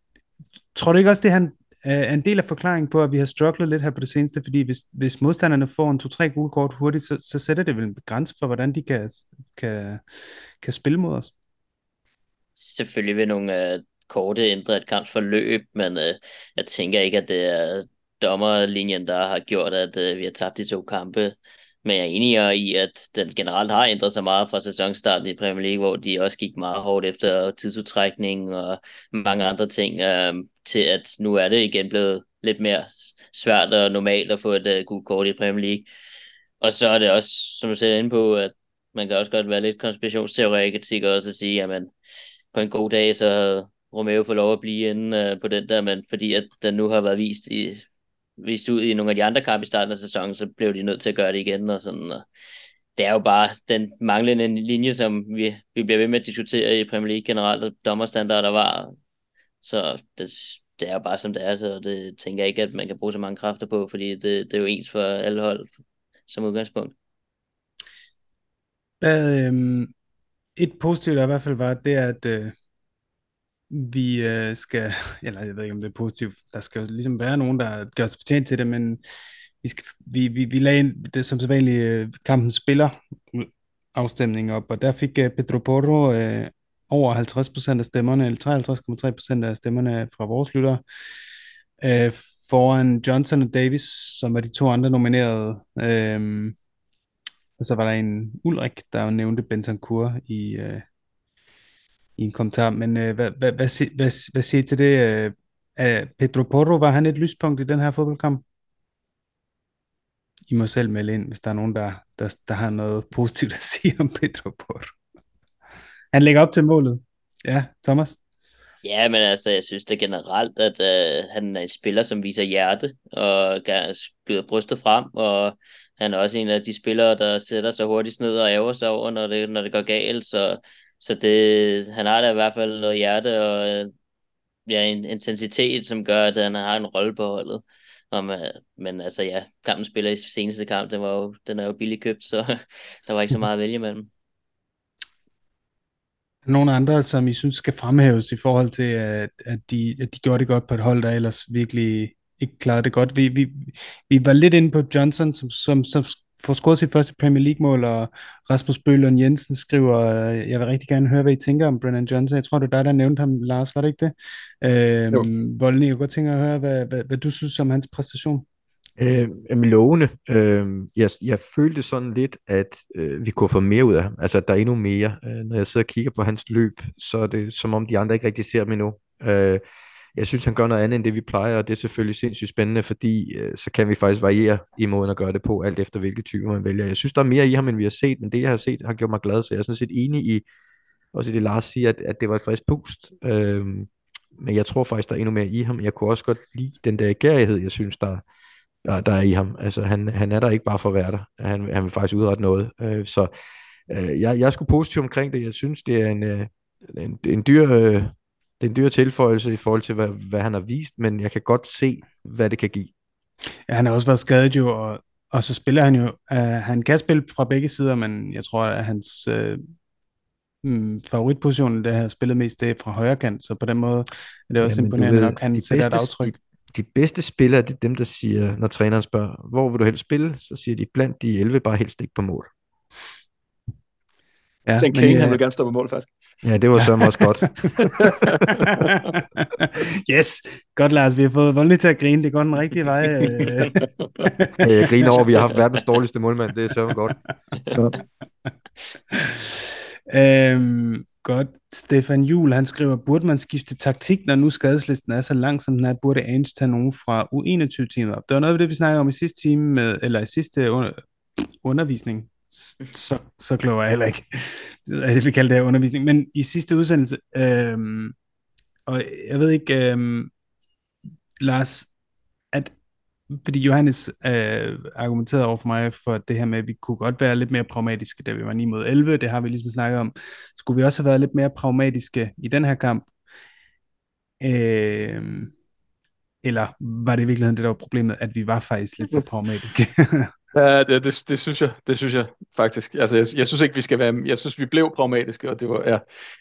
tror du ikke også, det han er øh, en del af forklaringen på, at vi har strugglet lidt her på det seneste, fordi hvis, hvis modstanderne får en to-tre gule kort hurtigt, så, så sætter det vel en grænse for, hvordan de kan, kan, kan spille mod os? Selvfølgelig vil nogle øh, korte ændre et kampsforløb, men øh, jeg tænker ikke, at det er dommerlinjen, der har gjort, at øh, vi har tabt de to kampe. Men jeg er enig i, at den generelt har ændret sig meget fra sæsonstarten i Premier League, hvor de også gik meget hårdt efter tidsudtrækning og mange andre ting, øh, til at nu er det igen blevet lidt mere svært og normalt at få et uh, gult kort i Premier League. Og så er det også, som du ser inde på, at man kan også godt være lidt konspirationsteoretiker også at sige, at man på en god dag, så havde Romeo fået lov at blive inde uh, på den der, men fordi at den nu har været vist i vist ud i nogle af de andre kampe i starten af sæsonen, så blev de nødt til at gøre det igen. Og sådan, og det er jo bare den manglende linje, som vi, vi bliver ved med at diskutere i Premier League generelt, og dommerstandarder var. Så det, det er jo bare som det er, så det tænker jeg ikke, at man kan bruge så mange kræfter på, fordi det, det er jo ens for alle hold som udgangspunkt. Hvad, øhm, et positivt der i hvert fald var, det er, at øh, vi øh, skal, eller jeg ved ikke om det er positivt, der skal jo ligesom være nogen, der gør sig fortjent til det, men vi, skal, vi, vi, vi lagde det som sædvanligt øh, kampen spiller afstemning op, og der fik øh, Pedro Porro øh, over 50% af stemmerne, eller 53,3% af stemmerne fra vores lyttere, øh, foran Johnson og Davis, som var de to andre nominerede. Øh, og så var der en Ulrik, der nævnte Bentancur i, øh, i en kommentar, men øh, hvad, hvad, hvad, hvad, hvad siger I til det? Øh, Pedro Porro, var han et lyspunkt i den her fodboldkamp? I må selv melde ind, hvis der er nogen, der, der, der har noget positivt at sige om Pedro Porro. Han lægger op til målet. Ja, Thomas? Ja, men altså, jeg synes det generelt, at øh, han er en spiller, som viser hjerte og skyder brystet frem, og han er også en af de spillere, der sætter sig hurtigt ned og ærger sig over, når det, når det går galt, så så det, han har da i hvert fald noget hjerte og øh, ja, en intensitet, som gør, at han har en rolle på holdet. Om, men altså ja, kampen spiller i seneste kamp, den, var jo, den er jo billigt købt, så der var ikke så meget at vælge imellem. Nogle andre, som I synes skal fremhæves i forhold til, at, at, de, at de gjorde det godt på et hold, der ellers virkelig ikke klarede det godt. Vi, vi, vi var lidt inde på Johnson, som, som, som får scoret sit første Premier League-mål, og Rasmus Bøhlund Jensen skriver, øh, jeg vil rigtig gerne høre, hvad I tænker om Brennan Johnson. Jeg tror, det er dig, der nævnte ham, Lars, var det ikke det? Øh, Volden, jeg kunne godt tænke at høre, hvad, hvad, hvad du synes om hans præstation. Øh, lovende. Øh, jeg, jeg følte sådan lidt, at øh, vi kunne få mere ud af ham. Altså, der er endnu mere. Øh, når jeg sidder og kigger på hans løb, så er det som om de andre ikke rigtig ser ham endnu. Øh, jeg synes, han gør noget andet end det, vi plejer, og det er selvfølgelig sindssygt spændende, fordi øh, så kan vi faktisk variere i måden at gøre det på, alt efter hvilke typer man vælger. Jeg synes, der er mere i ham, end vi har set, men det, jeg har set, har gjort mig glad, så jeg er sådan set enig i, også i det Lars siger, at, at det var et frisk pust. Øhm, men jeg tror faktisk, der er endnu mere i ham. Jeg kunne også godt lide den der gærighed, jeg synes, der, der, der er i ham. Altså, han, han er der ikke bare for at være der. Han, han vil faktisk udrette noget. Øh, så øh, jeg, jeg er sgu positiv omkring det. Jeg synes, det er en, øh, en, en dyr... Øh, det er en dyr tilføjelse i forhold til, hvad, hvad han har vist, men jeg kan godt se, hvad det kan give. Ja, han har også været skadet jo, og, og så spiller han jo, uh, han kan spille fra begge sider, men jeg tror, at hans uh, mm, favoritposition, det har spillet mest, det er fra højre kant, så på den måde er det også Jamen, imponerende nok, han sætter bedste, et aftryk. De, de bedste spillere, det er dem, der siger, når træneren spørger, hvor vil du helst spille, så siger de, blandt de 11 bare helst ikke på mål. Ja, Tænk Kane, ja, han vil gerne stå på mål faktisk. Ja, det var så også godt. yes, godt Lars, vi har fået voldelig til at grine, det går den rigtige vej. jeg griner over, at vi har haft verdens dårligste målmand, det er så godt. godt. Øhm, godt. Stefan Juhl, han skriver, burde man skifte taktik, når nu skadeslisten er så lang, som den er, burde Ains tage nogen fra U21-teamet op? Det var noget af det, vi snakkede om i sidste time, med, eller i sidste under, undervisning, så, så klog er jeg heller ikke, at vi kalder det her undervisning, men i sidste udsendelse, øhm, og jeg ved ikke, øhm, Lars, at fordi Johannes øh, argumenterede over for mig for det her med, at vi kunne godt være lidt mere pragmatiske, da vi var 9 mod 11. Det har vi ligesom snakket om. Skulle vi også have været lidt mere pragmatiske i den her kamp? Øh, eller var det i virkeligheden det, der var problemet, at vi var faktisk lidt for pragmatiske? Ja, det, det, det, synes jeg, det synes jeg faktisk. Altså, jeg, jeg synes ikke, vi skal være, jeg synes, vi blev pragmatiske, og det var ja,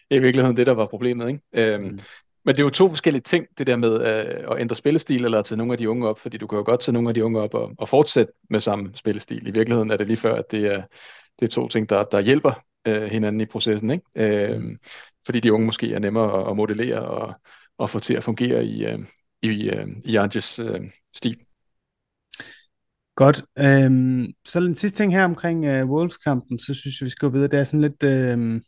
i virkeligheden det, der var problemet. Ikke? Øhm, mm. Men det er jo to forskellige ting, det der med øh, at ændre spillestil eller at tage nogle af de unge op, fordi du kan jo godt tage nogle af de unge op og, og fortsætte med samme spillestil. I virkeligheden er det lige før, at det er, det er to ting, der, der hjælper øh, hinanden i processen. Ikke? Øh, mm. Fordi de unge måske er nemmere at, at modellere og, og få til at fungere i, øh, i, øh, i Anges øh, stil. Godt. Øhm, så den sidste ting her omkring øh, Wolves-kampen, så synes jeg, vi skal gå videre. Det er sådan lidt, øh,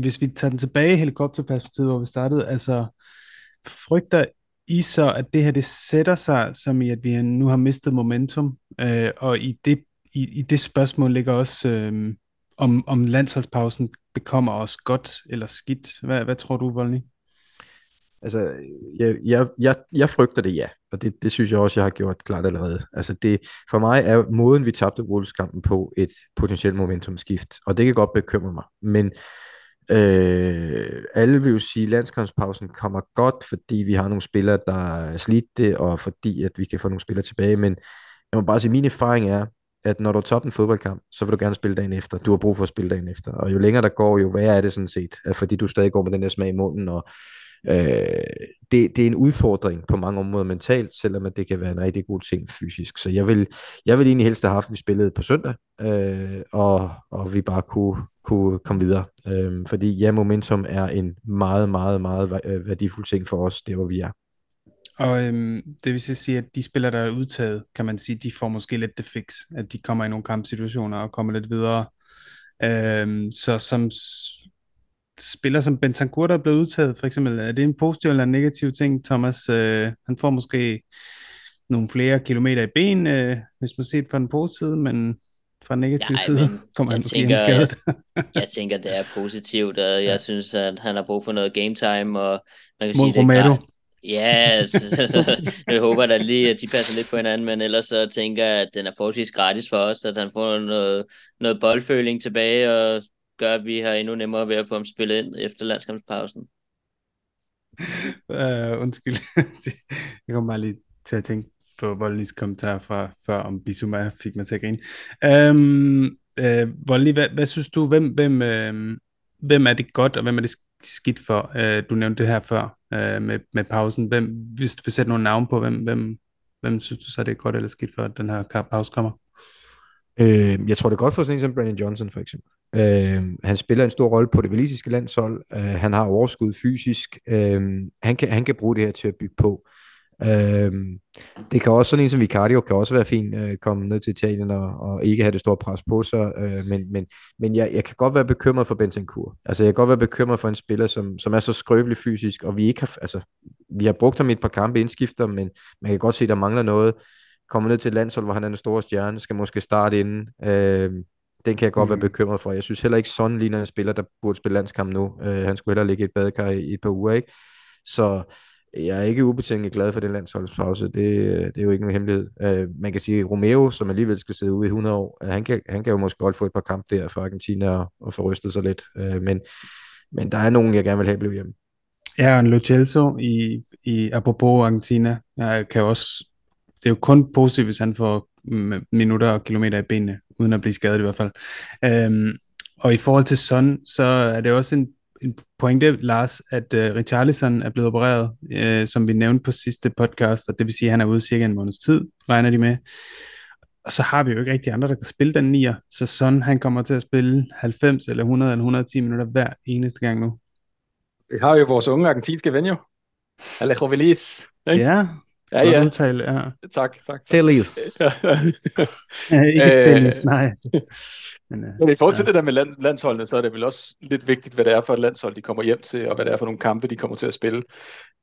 hvis vi tager den tilbage i helikopterperspektivet, hvor vi startede, altså frygter I så, at det her det sætter sig, som i at vi nu har mistet momentum, øh, og i det, i, i det spørgsmål ligger også, øh, om, om landsholdspausen bekommer os godt eller skidt. Hvad, hvad tror du, Volny? Altså, jeg, jeg, jeg, jeg frygter det, ja. Og det, det synes jeg også, jeg har gjort klart allerede. Altså, det, for mig er måden, vi tabte Wolves-kampen på, et potentielt momentumskift. Og det kan godt bekymre mig. Men øh, alle vil jo sige, at landskampspausen kommer godt, fordi vi har nogle spillere, der er slidte, og fordi at vi kan få nogle spillere tilbage. Men jeg må bare sige, at min erfaring er, at når du har en fodboldkamp, så vil du gerne spille dagen efter. Du har brug for at spille dagen efter. Og jo længere der går, jo værre er det sådan set. Fordi du stadig går med den der smag i munden, og Øh, det, det er en udfordring på mange områder mentalt, selvom at det kan være en rigtig god ting fysisk. Så jeg vil, jeg vil egentlig helst have haft, at vi spillede på søndag, øh, og, og vi bare kunne, kunne komme videre. Øh, fordi ja, momentum er en meget, meget, meget øh, værdifuld ting for os, det hvor vi er. Og øhm, det vil sige, at de spillere, der er udtaget, kan man sige, de får måske lidt det fix, at de kommer i nogle kampsituationer og kommer lidt videre. Øhm, så som spiller som Bentancur, der er blevet udtaget, for eksempel, er det en positiv eller en negativ ting, Thomas? Øh, han får måske nogle flere kilometer i ben, øh, hvis man ser det fra den positive side, men fra den negative Nej, side kommer han måske tænker, skadet. jeg, jeg tænker, det er positivt, og jeg ja. synes, at han har brug for noget game time, og man kan Mod sige, Romero. det er Ja, så, så, så, jeg håber da lige, at de passer lidt på hinanden, men ellers så tænker jeg, at den er forholdsvis gratis for os, at han får noget, noget boldføling tilbage, og gør, at vi har endnu nemmere ved at få ham spillet ind efter landskampspausen. uh, undskyld. jeg kommer bare lige til at tænke på Voldnys kommentar fra før om Bissouma fik mig til at grine. Um, uh, Voldny, hvad, hvad synes du, hvem, hvem, uh, hvem er det godt, og hvem er det skidt for? Uh, du nævnte det her før uh, med, med pausen. Hvem, hvis du vil sætte nogle navn på, hvem, hvem, hvem synes du så, det er godt eller skidt for, at den her pause kommer? Øh, jeg tror, det er godt for sådan en som Brandon Johnson, for eksempel. Øh, han spiller en stor rolle på det valisiske landshold. Øh, han har overskud fysisk. Øh, han, kan, han kan bruge det her til at bygge på. Øh, det kan også, sådan en som Vicario kan også være fint øh, komme ned til Italien og, og ikke have det store pres på sig, øh, men, men, men jeg, jeg kan godt være bekymret for Bentancur. Altså jeg kan godt være bekymret for en spiller, som, som er så skrøbelig fysisk, og vi ikke har, altså, vi har brugt ham i et par kampe indskifter, men man kan godt se, der mangler noget kommer ned til et landshold, hvor han er den store stjerne, skal måske starte inden. Øh, den kan jeg godt mm. være bekymret for. Jeg synes heller ikke, Son ligner en spiller, der burde spille landskamp nu. Øh, han skulle heller ligge i et badekar i, i et par uger, ikke? Så jeg er ikke ubetinget glad for den landsholdspause. Det, det er jo ikke nogen hemmelighed. Øh, man kan sige, at Romeo, som alligevel skal sidde ude i 100 år, øh, han kan, han kan jo måske godt få et par kampe der for Argentina og, og få rystet sig lidt. Øh, men, men der er nogen, jeg gerne vil have blive hjemme. Ja, og Lo Celso i, i apropos Argentina, jeg kan også det er jo kun positivt, hvis han får minutter og kilometer i benene, uden at blive skadet i hvert fald. Øhm, og i forhold til Son, så er det også en, en pointe, Lars, at uh, Richarlison er blevet opereret, uh, som vi nævnte på sidste podcast, og det vil sige, at han er ude cirka en måneds tid, regner de med. Og så har vi jo ikke rigtig andre, der kan spille den nier, så Son han kommer til at spille 90 eller 100 eller 110 minutter hver eneste gang nu. Vi har jo vores unge argentinske ven jo, Alejo Veliz. Ikke? Ja, Ja, ja. Udtale, ja. Tak, tak. Feliz. ja, ikke Feliz, nej. Men, uh, Men i forhold til ja. det der med land, landsholdene, så er det vel også lidt vigtigt, hvad det er for et landshold, de kommer hjem til, og hvad det er for nogle kampe, de kommer til at spille.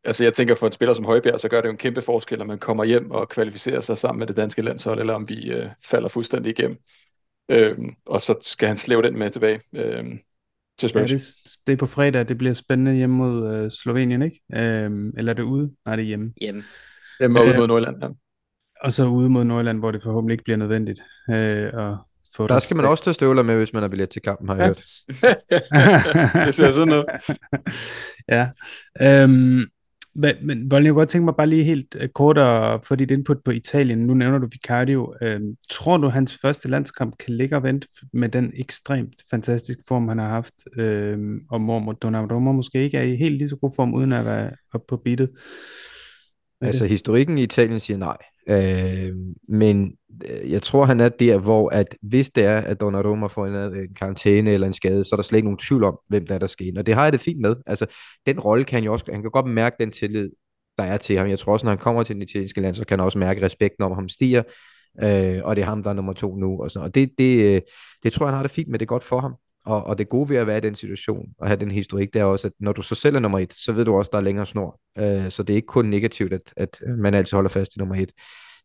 Altså jeg tænker for en spiller som Højbjerg, så gør det jo en kæmpe forskel, om man kommer hjem og kvalificerer sig sammen med det danske landshold, eller om vi øh, falder fuldstændig igennem. Øhm, og så skal han slæve den med tilbage. Øhm, til Ja, det, det er på fredag, det bliver spændende hjemme mod øh, Slovenien, ikke? Øhm, eller er det ude? Nej, det er hjemme. Hjemme. Hjemme øh, ude mod Nordland, ja. og så ude mod Nordjylland, hvor det forhåbentlig ikke bliver nødvendigt øh, at få Der skal man også tage støvler med, hvis man har billet til kampen, har jeg Ja. hørt. det ser sådan ud. ja. Øhm, men, men Volden, jeg kunne godt tænke mig bare lige helt øh, kort at få dit input på Italien. Nu nævner du Vicario. Øhm, tror du, hans første landskamp kan ligge og vente med den ekstremt fantastiske form, han har haft? Øhm, og hvor Donnarumma måske ikke er i helt lige så god form, uden at være oppe på beatet? Altså det? historikken i Italien siger nej. Øh, men øh, jeg tror, han er der, hvor at hvis det er, at Donnarumma får en, en karantæne eller en skade, så er der slet ikke nogen tvivl om, hvem der er, der skal ind. Og det har jeg det fint med. Altså, den rolle kan han jo også, han kan godt mærke den tillid, der er til ham. Jeg tror også, når han kommer til den italienske land, så kan han også mærke, at respekten om ham stiger, øh, og det er ham, der er nummer to nu. Og, sådan. og det, det, øh, det tror jeg, han har det fint med, det er godt for ham. Og, og det gode ved at være i den situation, og have den historik, det er også, at når du så selv er nummer et, så ved du også, at der er længere snor. Øh, så det er ikke kun negativt, at, at man altid holder fast i nummer et.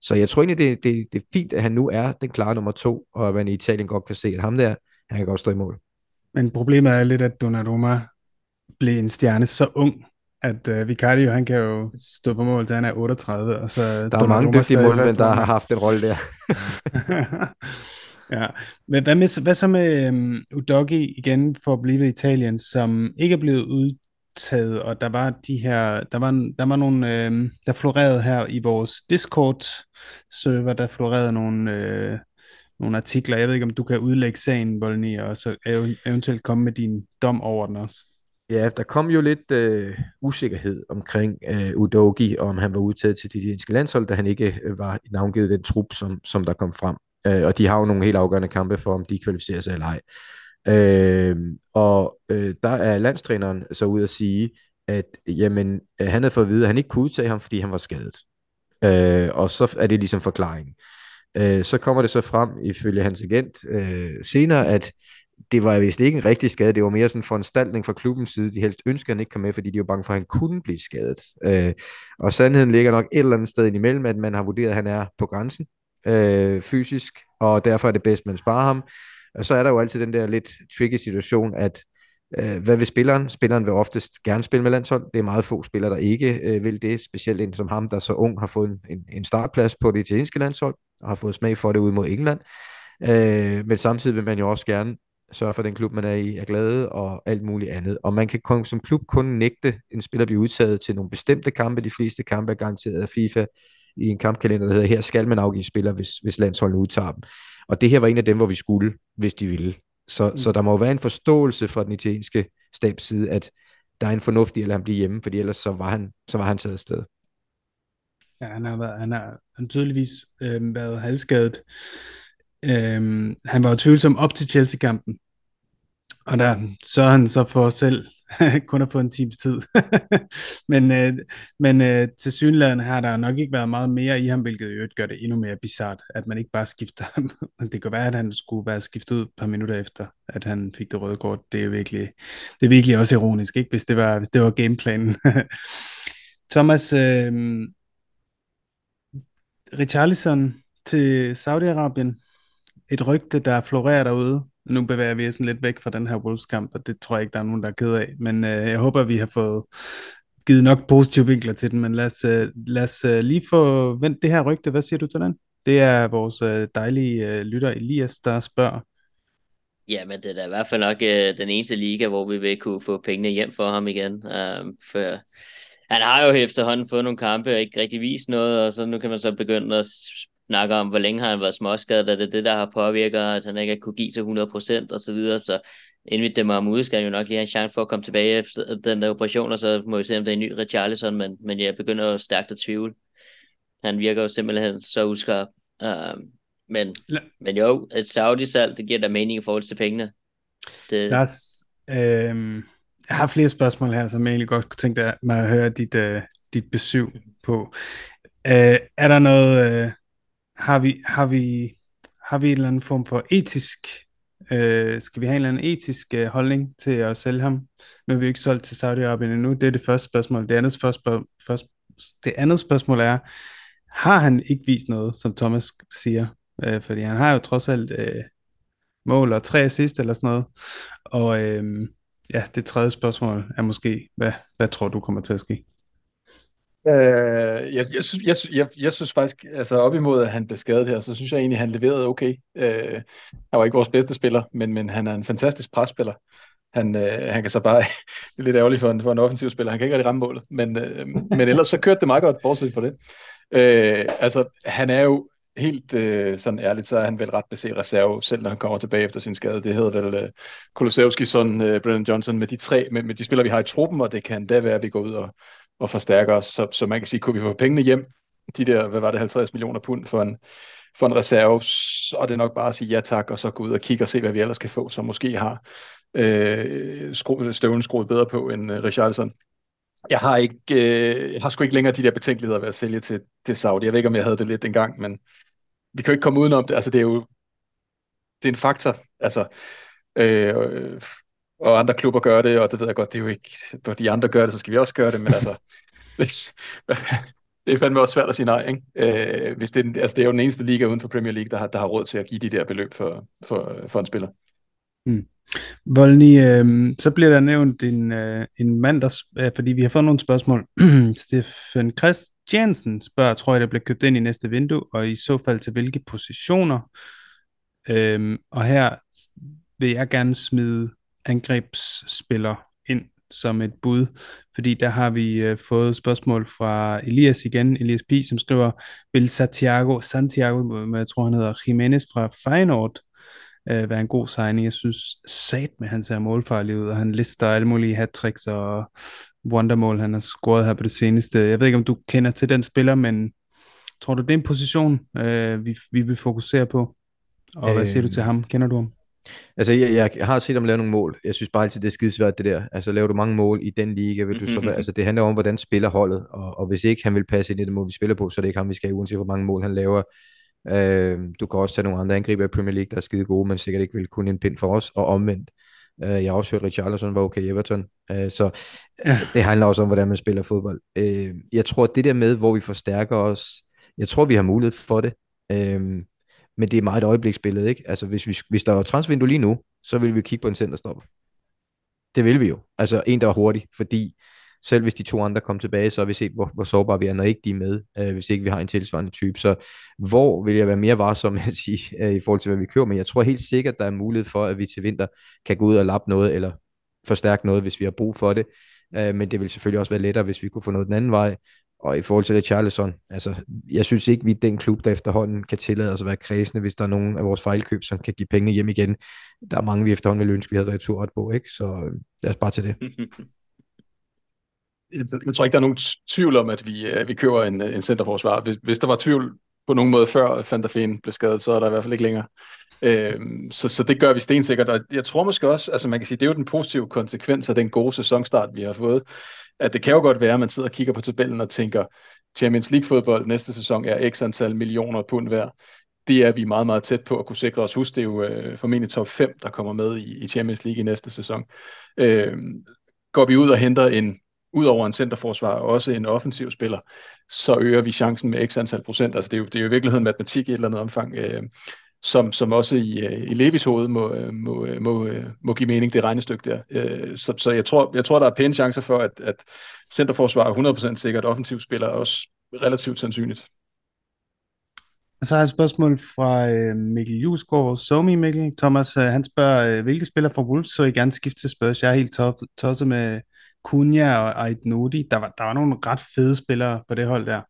Så jeg tror egentlig, det, det, det er fint, at han nu er den klare nummer to, og at man i Italien godt kan se, at ham der, han kan godt stå i mål. Men problemet er lidt, at Donnarumma blev en stjerne så ung, at uh, Vicario, han kan jo stå på mål til han er 38, og så Der er mange dygtige målmænd, der har haft en rolle der. ja, men hvad, med, hvad så med um, Udogi igen for at blive i Italien, som ikke er blevet udtaget, og der var de her, der var, der var nogle, øh, der florerede her i vores Discord-server, der florerede nogle, øh, nogle artikler. Jeg ved ikke, om du kan udlægge sagen, Volny, og så ev- eventuelt komme med din dom over den også. Ja, der kom jo lidt øh, usikkerhed omkring øh, Udogi, om han var udtaget til det italienske landshold, da han ikke øh, var navngivet den trup, som, som der kom frem. Øh, og de har jo nogle helt afgørende kampe for, om de kvalificerer sig eller ej. Øh, og øh, der er landstræneren så ud at sige, at jamen, øh, han havde fået at vide, at han ikke kunne udtage ham, fordi han var skadet. Øh, og så er det ligesom forklaringen. Øh, så kommer det så frem, ifølge hans agent, øh, senere, at det var vist ikke en rigtig skade, det var mere sådan en foranstaltning fra klubbens side. De helst ønsker, at han ikke kom med, fordi de var bange for, at han kunne blive skadet. Øh, og sandheden ligger nok et eller andet sted imellem, at man har vurderet, at han er på grænsen øh, fysisk, og derfor er det bedst, man sparer ham. Og så er der jo altid den der lidt tricky situation, at øh, hvad vil spilleren? Spilleren vil oftest gerne spille med landshold. Det er meget få spillere, der ikke øh, vil det, specielt en som ham, der så ung har fået en, en, en startplads på det italienske landshold, og har fået smag for det ud mod England. Øh, men samtidig vil man jo også gerne sørge for, at den klub, man er i, er glade og alt muligt andet. Og man kan kun, som klub kun nægte en spiller blive udtaget til nogle bestemte kampe. De fleste kampe er garanteret af FIFA i en kampkalender, der hedder, her skal man afgive spiller, hvis, hvis landsholdet udtager dem. Og det her var en af dem, hvor vi skulle, hvis de ville. Så, mm. så der må være en forståelse fra den italienske stabs side, at der er en fornuftig, at han bliver hjemme, fordi ellers så var han, så var han taget afsted. Ja, han har, været, han har, han tydeligvis øh, været halvskadet. Øh, han var jo tvivlsom op til Chelsea-kampen. Og der så han så for selv kun har fået en times tid. men øh, men øh, til synligheden har der nok ikke været meget mere i ham, hvilket jo gør det endnu mere bizart, at man ikke bare skifter ham. det kan være, at han skulle være skiftet ud et par minutter efter, at han fik det røde kort. Det er virkelig, det er virkelig også ironisk, ikke? Hvis det var, hvis det var gameplanen. Thomas, øh, Richarlison til Saudi-Arabien. Et rygte, der florerer derude. Nu bevæger vi os sådan lidt væk fra den her Wolves-kamp, og det tror jeg ikke, der er nogen, der er ked af. Men øh, jeg håber, vi har fået givet nok positive vinkler til den. Men lad os, øh, lad os øh, lige få vendt det her rygte. Hvad siger du til den? Det er vores øh, dejlige øh, lytter Elias, der spørger. Ja, men det er da i hvert fald nok øh, den eneste liga, hvor vi vil kunne få pengene hjem for ham igen. Øh, for han har jo efterhånden fået nogle kampe og ikke rigtig vist noget, og så nu kan man så begynde at snakke om, hvor længe har han været småskadet, og det er det, der har påvirket, at han ikke kunne give sig 100% og så videre, så inden vi dæmmer ham ude, skal han jo nok lige have en chance for at komme tilbage efter den der operation, og så må vi se, om det er en ny Richarlison, men, men jeg begynder jo stærkt at tvivle. Han virker jo simpelthen så uskarp. Uh, men, men jo, et Saudi-salg, det giver da mening i forhold til pengene. Det... Lars, øh, jeg har flere spørgsmål her, som jeg egentlig godt kunne tænke mig at høre dit, uh, dit besøg på. Uh, er der noget... Uh, har vi, har vi, har vi en eller anden form for etisk, øh, skal vi have en eller anden etisk øh, holdning til at sælge ham? Nu er vi ikke solgt til Saudi-Arabien endnu, det er det første spørgsmål. Det andet spørgsmål, først, det andet spørgsmål er, har han ikke vist noget, som Thomas siger? Øh, fordi han har jo trods alt øh, mål og tre assist eller sådan noget. Og øh, ja, det tredje spørgsmål er måske, hvad, hvad tror du kommer til at ske? Øh, jeg, jeg, synes, jeg, jeg, jeg synes faktisk, altså op imod, at han blev skadet her, så synes jeg egentlig, at han leverede okay. Øh, han var ikke vores bedste spiller, men, men han er en fantastisk presspiller. Han, øh, han kan så bare, det er lidt ærgerligt for en, for en offensiv spiller, han kan ikke rigtig ramme målet, men, øh, men ellers så kørte det meget godt, bortset fra det. Øh, altså, han er jo helt øh, sådan ærligt, så er han vel ret beset reserve, selv når han kommer tilbage efter sin skade. Det hedder vel øh, Kulusevski, sådan øh, Brennan Johnson med de tre, med, med de spillere, vi har i truppen, og det kan da være, at vi går ud og, og forstærker os. Så, så man kan sige, kunne vi få pengene hjem, de der, hvad var det, 50 millioner pund for en, for en reserve, så er det nok bare at sige ja tak, og så gå ud og kigge og se, hvad vi ellers kan få, som måske har øh, skru, støvlen skruet bedre på end øh, Richarlison. Jeg har ikke, øh, jeg har sgu ikke længere de der betænkeligheder ved at sælge til, til Saudi. Jeg ved ikke, om jeg havde det lidt engang, men vi kan jo ikke komme udenom det. Altså, det er jo det er en faktor. Altså, øh, og andre klubber gør det, og det ved jeg godt, det er jo ikke, når de andre gør det, så skal vi også gøre det, men altså, det er fandme også svært at sige nej, ikke? Øh, hvis det, altså, det er jo den eneste liga uden for Premier League, der har, der har råd til at give de der beløb for, for, for en spiller. Mm. Volny, øh, så bliver der nævnt en, øh, en mand, der, øh, fordi vi har fået nogle spørgsmål. Stefan Christiansen spørger, tror jeg, der bliver købt ind i næste vindue, og i så fald til hvilke positioner? Øh, og her vil jeg gerne smide angrebsspiller ind som et bud, fordi der har vi øh, fået spørgsmål fra Elias igen, Elias P., som skriver, vil Santiago, Santiago, jeg tror han hedder Jimenez fra Feyenoord, øh, være en god signing. Jeg synes sat med, han ser målfarlig ud, og han lister alle mulige hat og wondermål, han har scoret her på det seneste. Jeg ved ikke, om du kender til den spiller, men tror du, det er en position, øh, vi, vi vil fokusere på? Og øh, hvad siger du til øhm, ham? Kender du ham? Altså, jeg, jeg har set ham lave nogle mål. Jeg synes bare altid, det er skidesvært, det der. Altså, laver du mange mål i den liga, vil du så, mm-hmm. altså, det handler om, hvordan spiller holdet, og, og hvis ikke han vil passe ind i det mål, vi spiller på, så er det ikke ham, vi skal have, uanset hvor mange mål han laver. Øh, du kan også tage nogle andre angriber i Premier League, der er skide gode, men sikkert ikke vil kunne en pind for os, og omvendt. Øh, jeg har også hørt, at Richarlison var okay i Everton, øh, så ja. det handler også om, hvordan man spiller fodbold. Øh, jeg tror, at det der med, hvor vi forstærker os, jeg tror, vi har mulighed for det. Øh, men det er meget et øjebliksbillede, ikke? Altså, hvis, vi, hvis der var transvindue lige nu, så vil vi kigge på en centerstopper. Det vil vi jo. Altså, en, der er hurtig, fordi selv hvis de to andre kommer tilbage, så har vi set, hvor, hvor sårbare vi er, når ikke de er med, øh, hvis ikke vi har en tilsvarende type. Så hvor vil jeg være mere varsom at sige, øh, i forhold til, hvad vi køber? Men jeg tror helt sikkert, der er mulighed for, at vi til vinter kan gå ud og lappe noget, eller forstærke noget, hvis vi har brug for det. Øh, men det vil selvfølgelig også være lettere, hvis vi kunne få noget den anden vej. Og i forhold til Richarlison, altså, jeg synes ikke, vi er den klub, der efterhånden kan tillade os at være kredsende, hvis der er nogen af vores fejlkøb, som kan give penge hjem igen. Der er mange, vi efterhånden vil ønske, vi havde retur på, ikke? Så øh, lad os bare til det. Jeg tror ikke, der er nogen tvivl om, at vi, at vi køber en, øh, en centerforsvar. Hvis, hvis der var tvivl på nogen måde før Van der Feen blev skadet, så er der i hvert fald ikke længere. Øhm, så, så det gør vi stensikkert, og jeg tror måske også, altså man kan sige, det er jo den positive konsekvens af den gode sæsonstart, vi har fået, at det kan jo godt være, at man sidder og kigger på tabellen og tænker, Champions League fodbold næste sæson er x antal millioner pund værd. Det er vi meget, meget tæt på at kunne sikre os. Husk, det er jo øh, formentlig top 5, der kommer med i, i Champions League i næste sæson. Øh, går vi ud og henter en, ud over en centerforsvar, også en offensiv spiller, så øger vi chancen med x antal procent. Altså det er jo, det er jo i virkeligheden matematik i et eller andet omfang. Øh, som, som også i, øh, i Levis hoved må, øh, må, øh, må, må give mening, det regnestykke der. Så, så jeg, tror, jeg tror, der er pæne chancer for, at, at centerforsvar er 100% sikkert, offensiv spiller også relativt sandsynligt. Så har jeg et spørgsmål fra Mikkel Jusgaard, Somi Mikkel. Thomas, han spørger, hvilke spillere fra Wolves så I gerne skifte til Spurs? Jeg er helt tosset med Cunha og Ait Nodi. Der var, der var nogle ret fede spillere på det hold der.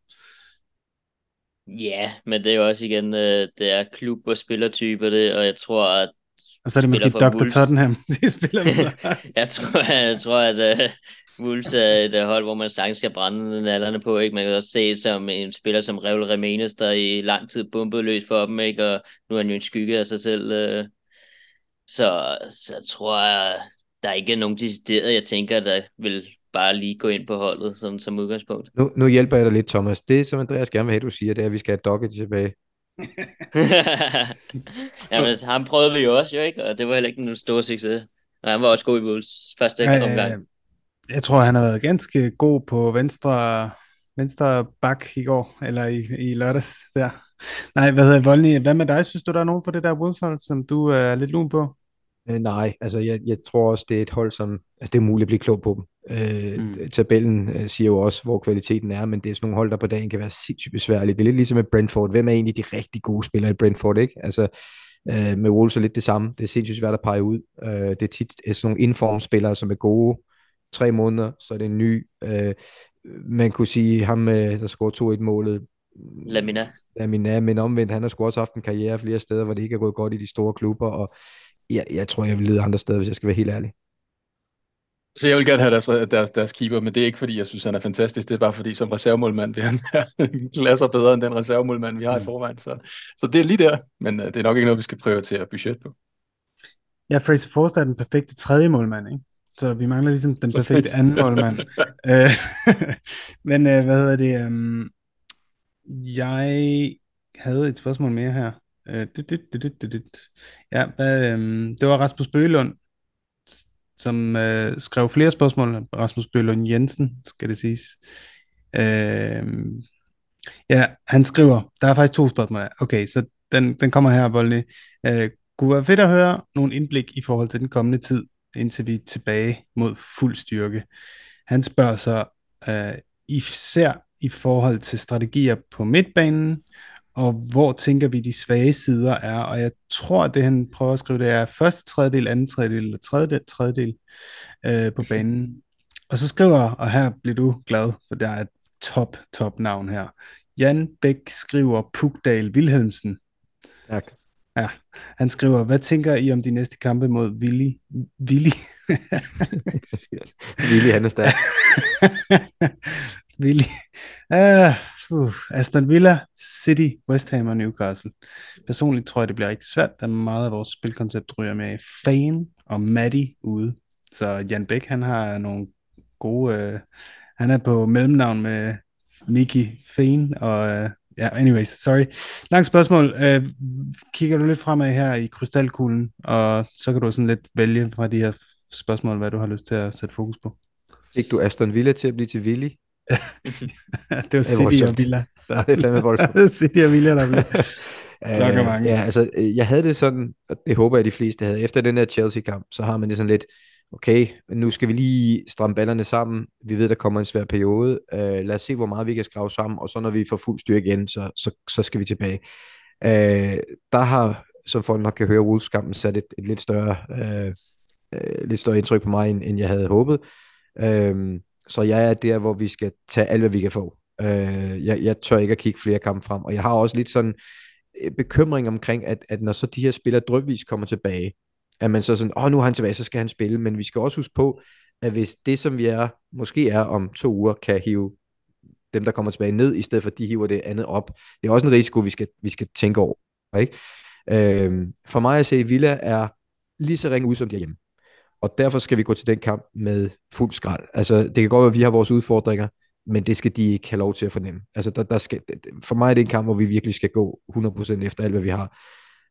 Ja, men det er jo også igen, øh, det er klub- og spillertyper det, og jeg tror, at og så er det måske Dr. Wolves. Tottenham, de spiller jeg, tror, jeg tror, at uh, Wolves er et uh, hold, hvor man sagtens skal brænde nallerne på. Ikke? Man kan også se som en spiller som Revel Remenes, der i lang tid bumpede løs for dem, ikke? og nu er han jo en skygge af sig selv. Uh, så, så tror jeg, der er ikke nogen decideret, jeg tænker, der vil bare lige gå ind på holdet, sådan som udgangspunkt. Nu, nu hjælper jeg dig lidt, Thomas. Det, som Andreas gerne vil have, du siger, det er, at vi skal have Doggett tilbage. Jamen, altså, ham prøvede vi jo også, jo ikke? Og det var heller ikke en stor succes. Og han var også god i Wolves første ja, omgang. Jeg tror, han har været ganske god på venstre, venstre bak i går, eller i, i lørdags der. Nej, hvad hedder Voldny? Hvad med dig? Synes du, der er nogen på det der Wolves som du er lidt lun på? Øh, nej, altså jeg, jeg tror også, det er et hold, som... Altså det er muligt at blive klog på dem. Øh, mm. Tabellen øh, siger jo også, hvor kvaliteten er, men det er sådan nogle hold, der på dagen kan være sindssygt besværlige. Det er lidt ligesom med Brentford. Hvem er egentlig de rigtig gode spillere i Brentford, ikke? Altså øh, med Wolves er lidt det samme. Det er sindssygt svært at pege ud. Øh, det er tit er sådan nogle informspillere, som er gode tre måneder, så er det en ny. Øh, man kunne sige, ham øh, der scorede 2-1 målet, Lamina. Lamina, men omvendt, han har sgu også haft en karriere flere steder, hvor det ikke er gået godt i de store klubber, og jeg, jeg tror, jeg vil lede andre steder, hvis jeg skal være helt ærlig. Så jeg vil gerne have deres, deres, deres keeper, men det er ikke fordi, jeg synes, han er fantastisk. Det er bare fordi, som reservemålmand vil han være klasser bedre end den reservemålmand, vi har mm. i forvejen. Så, så det er lige der, men uh, det er nok ikke noget, vi skal prioritere budget på. Ja, Fraser Forster er den perfekte tredje målmand, ikke? Så vi mangler ligesom den perfekte anden målmand. Øh, men uh, hvad hedder det? Um, jeg havde et spørgsmål mere her. Uh, dit, dit, dit, dit, dit. Ja, uh, det var Rasmus Bølund, som uh, skrev flere spørgsmål. Rasmus Bølund Jensen, skal det siges. Uh, ja, han skriver, der er faktisk to spørgsmål. Okay, så den, den kommer her, Voldny. Uh, øh, kunne være fedt at høre nogle indblik i forhold til den kommende tid, indtil vi er tilbage mod fuld styrke. Han spørger så uh, især i forhold til strategier på midtbanen, og hvor tænker vi de svage sider er, og jeg tror, at det han prøver at skrive, det er første tredjedel, anden tredjedel eller tredje tredjedel øh, på banen. Og så skriver, og her bliver du glad, for der er et top, top navn her. Jan Bæk skriver Pugdal Wilhelmsen. Tak. Ja, han skriver, hvad tænker I om de næste kampe mod Willy? Willy? Willy, han er stærk. Willy. Uh, uh, Aston Villa, City, West Ham og Newcastle. Personligt tror jeg, det bliver rigtig svært, da meget af vores spilkoncept ryger med Fan og Maddie ude. Så Jan Bæk, han har nogle gode... Uh, han er på mellemnavn med Nicky Fane, og uh, ja, yeah, anyways, sorry. Langt spørgsmål. Uh, kigger du lidt fremad her i krystalkuglen, og så kan du sådan lidt vælge fra de her spørgsmål, hvad du har lyst til at sætte fokus på. Fik du Aston Villa til at blive til Willy? det var City og Villa. Der, det er fandme voldsomt. City og Villa, der blev uh, mange. Ja, altså, jeg havde det sådan, og det håber jeg, de fleste havde. Efter den her Chelsea-kamp, så har man det sådan lidt, okay, nu skal vi lige stramme ballerne sammen. Vi ved, der kommer en svær periode. Uh, lad os se, hvor meget vi kan skrave sammen, og så når vi får fuld styr igen, så, så, så skal vi tilbage. Uh, der har, som folk nok kan høre, Wolves-kampen sat et, et lidt større, uh, lidt større indtryk på mig, end, end jeg havde håbet. Uh, så jeg er der, hvor vi skal tage alt, hvad vi kan få. Øh, jeg, jeg tør ikke at kigge flere kampe frem, og jeg har også lidt sådan øh, bekymring omkring, at, at når så de her spillere drøbvis kommer tilbage, at man så sådan, åh, nu er han tilbage, så skal han spille, men vi skal også huske på, at hvis det, som vi er, måske er om to uger, kan hive dem, der kommer tilbage ned, i stedet for at de hiver det andet op. Det er også en risiko, vi skal, vi skal tænke over. Ikke? Øhm, for mig at se, Villa er lige så ringe ud, som de er hjemme. Og derfor skal vi gå til den kamp med fuld skrald. Altså, det kan godt være, at vi har vores udfordringer, men det skal de ikke have lov til at fornemme. Altså, der, der skal, for mig er det en kamp, hvor vi virkelig skal gå 100% efter alt, hvad vi har.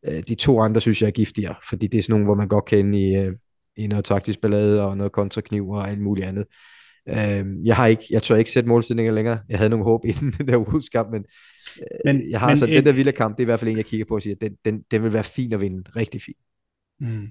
Øh, de to andre synes jeg er giftigere, fordi det er sådan nogle, hvor man godt kan i, øh, i noget taktisk ballade og noget kontrakniv og alt muligt andet. Øh, jeg har ikke, jeg tør ikke sætte målstillinger længere. Jeg havde nogle håb inden den der udskamp, men, men jeg har men et... den der vilde kamp, det er i hvert fald en, jeg kigger på og siger, den, den, den vil være fin at vinde. Rigtig fin. Mm.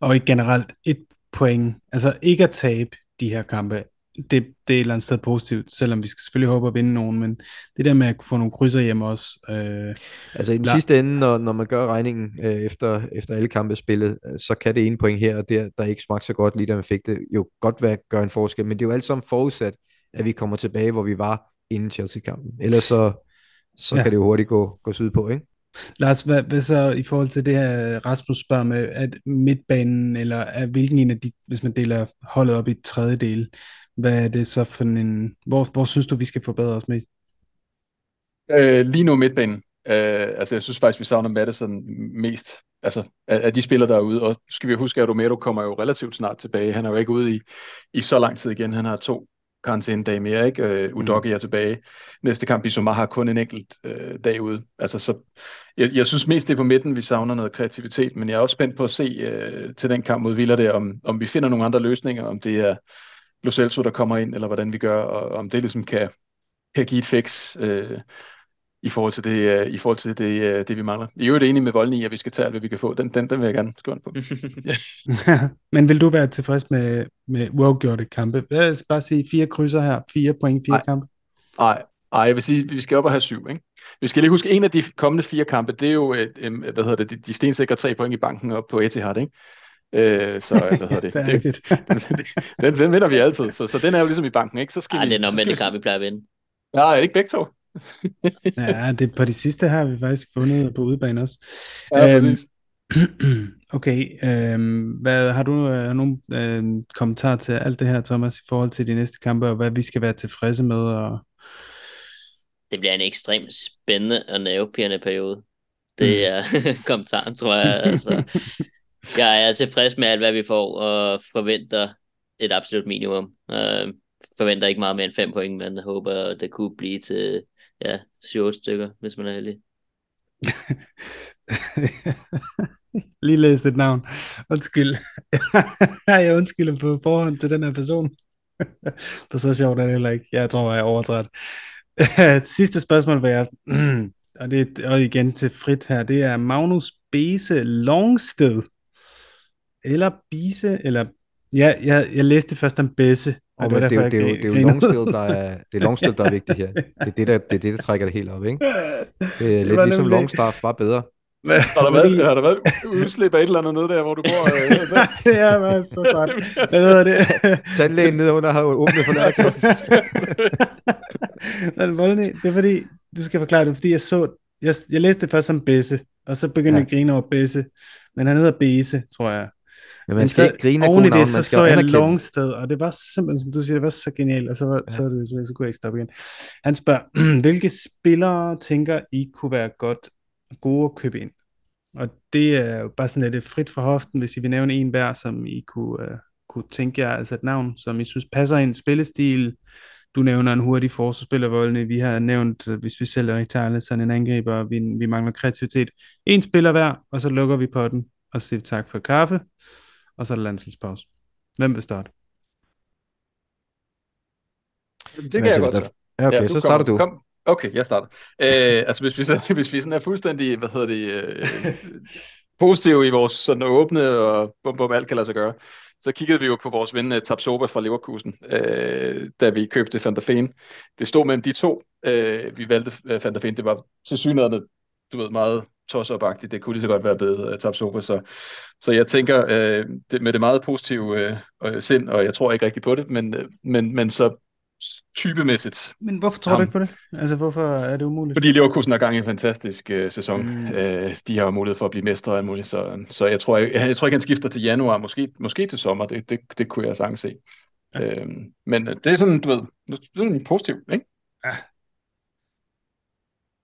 Og i generelt et point. Altså ikke at tabe de her kampe, det, det er et eller andet sted positivt, selvom vi skal selvfølgelig håbe at vinde nogen, men det der med at få nogle krydser hjem også. Øh, altså i den la- sidste ende, når, når man gør regningen øh, efter, efter alle kampe spillet, øh, så kan det ene point her og der, der ikke smagte så godt lige da man fik det, jo godt være gøre en forskel, men det er jo alt sammen forudsat, at vi kommer tilbage, hvor vi var inden Chelsea-kampen. Ellers så, så ja. kan det jo hurtigt gå, gå syd på, ikke? Lars, hvad, hvad så i forhold til det her, Rasmus spørger med, at midtbanen, eller at hvilken en af de, hvis man deler holdet op i tredjedel, hvad er det så for en, hvor, hvor synes du, vi skal forbedre os mest? Øh, lige nu midtbanen. Øh, altså jeg synes faktisk, vi savner Madison mest, altså af, af de spillere, der er ude, og skal vi huske, at Romero kommer jo relativt snart tilbage. Han er jo ikke ude i, i så lang tid igen. Han har to karantæne dag mere, ikke? Øh, Udogi mm. er tilbage. Næste kamp, Bissouma har kun en enkelt øh, dag ude. Altså, så, jeg, jeg synes mest, det er på midten, vi savner noget kreativitet, men jeg er også spændt på at se øh, til den kamp mod Villa der, om, om vi finder nogle andre løsninger, om det er Lo Celso, der kommer ind, eller hvordan vi gør, og om det ligesom kan, kan give et fix øh, i forhold til det, øh, i forhold til det, øh, det vi mangler. I øvrigt enig med Volden i, at vi skal tage alt, hvad vi kan få. Den, den, den vil jeg gerne skrive på. Men vil du være tilfreds med, med uafgjorte kampe? Lad os bare sige fire krydser her. Fire point, fire Nej. kampe. Nej, ej, jeg vil sige, vi skal op og have syv, ikke? Vi skal lige huske, en af de kommende fire kampe, det er jo, et, em, hvad hedder det, de, de stensikre tre point i banken op på Etihad, ikke? Øh, så hvad hedder det? det er rigtigt. den, den, den vinder vi altid, så, så den er jo ligesom i banken, ikke? Så skal Ej, vi, det er nok med det kamp, vi plejer at vinde. Ja, er det ikke begge to? Ja, det, på de sidste har vi faktisk vundet på udebane også. Ja, Øhm, præcis. Okay, øhm, hvad, har du øh, nogle øh, kommentarer til alt det her, Thomas, i forhold til de næste kampe, og hvad vi skal være tilfredse med? Og... Det bliver en ekstremt spændende og nervepirrende periode. Det er kommentaren, tror jeg. Altså. Jeg er tilfreds med alt, hvad vi får, og forventer et absolut minimum. Øh, forventer ikke meget mere end fem point, men håber, det kunne blive til ja, 7 stykker, hvis man er heldig. Lige læst et navn. Undskyld. jeg undskylder på forhånd til den her person. For så sjovt er det heller ikke. Jeg tror, jeg er overtræt. Sidste spørgsmål vil jeg, og, det, og igen til frit her, det er Magnus Bese Longsted. Eller Bise, eller... Ja, jeg, jeg læste først om Bese, og det var det, det, det, det, er det er jo. Longsted, der er, det er der er vigtigt her. Det er det, der, det, er det, der trækker det helt op, ikke? Det er Det lidt var ligesom Longstaff, bare bedre. Har der, været, har der været udslip af et eller andet nede der, hvor du går? Øh, jeg var så træt. Hvad hedder det? Tandlægen nedenunder har jo åbnet for. Men Volny, det er fordi, du skal forklare det, fordi jeg så, jeg, jeg læste det først som Besse, og så begyndte Ja. jeg at grine over Besse, men han hedder Bese, tror jeg. Men man skal så ikke grine af gode navne, det, man så skal så jeg. Longsted, og det var simpelthen, som du siger, det var så genialt, og så, var, Ja. så, det, så, så kunne jeg ikke stoppe igen. Han spørger, hvilke spillere tænker I kunne være godt gode at købe ind? Og det er jo bare sådan lidt frit fra hoften, hvis I vil nævne en hver, som I kunne, uh, kunne tænke jer, altså et navn, som I synes passer ind, spillestil, du nævner en hurtig forsvarsspiller, Voldene. Vi har nævnt, øh, hvis vi sælger Richarlison en angriber, vi, vi mangler kreativitet. En spiller hver, og så lukker vi på den, og siger tak for kaffe, og så er der landsholdspause. Hvem vil starte? det kan Men jeg godt tage. Ja, okay, Ja, så starter kommer. du. Kom. Okay, jeg starter. Øh, altså, hvis vi, så, hvis vi sådan er fuldstændig, hvad hedder det, øh, positive i vores sådan åbne og bum, bum, alt kan lade sig gøre, så kiggede vi jo på vores ven uh, Tapsoba fra Leverkusen, øh, da vi købte Van der Feen. Det stod mellem de to. Øh, vi valgte uh, Van der Feen. Det var til synligheden, du ved, meget tosseopagtigt. Det kunne lige så godt være blevet uh, Tapsoba. Så, så jeg tænker øh, det, med det meget positive øh, øh, sind, og jeg tror ikke rigtig på det, men, øh, men, men så typemæssigt Men hvorfor tror Ham. du ikke på det? Altså, hvorfor er det umuligt? fordi Leverkusen har gang i en fantastisk øh, sæson. Mm. Øh, de har mulighed for at blive mestre og muligt, så, så jeg, tror, jeg, jeg tror ikke, han skifter til januar, måske, måske til sommer. Det, det, det kunne jeg sagtens se. Ja. Ja. Øhm, men det er sådan, du ved, det er sådan positivt, ikke?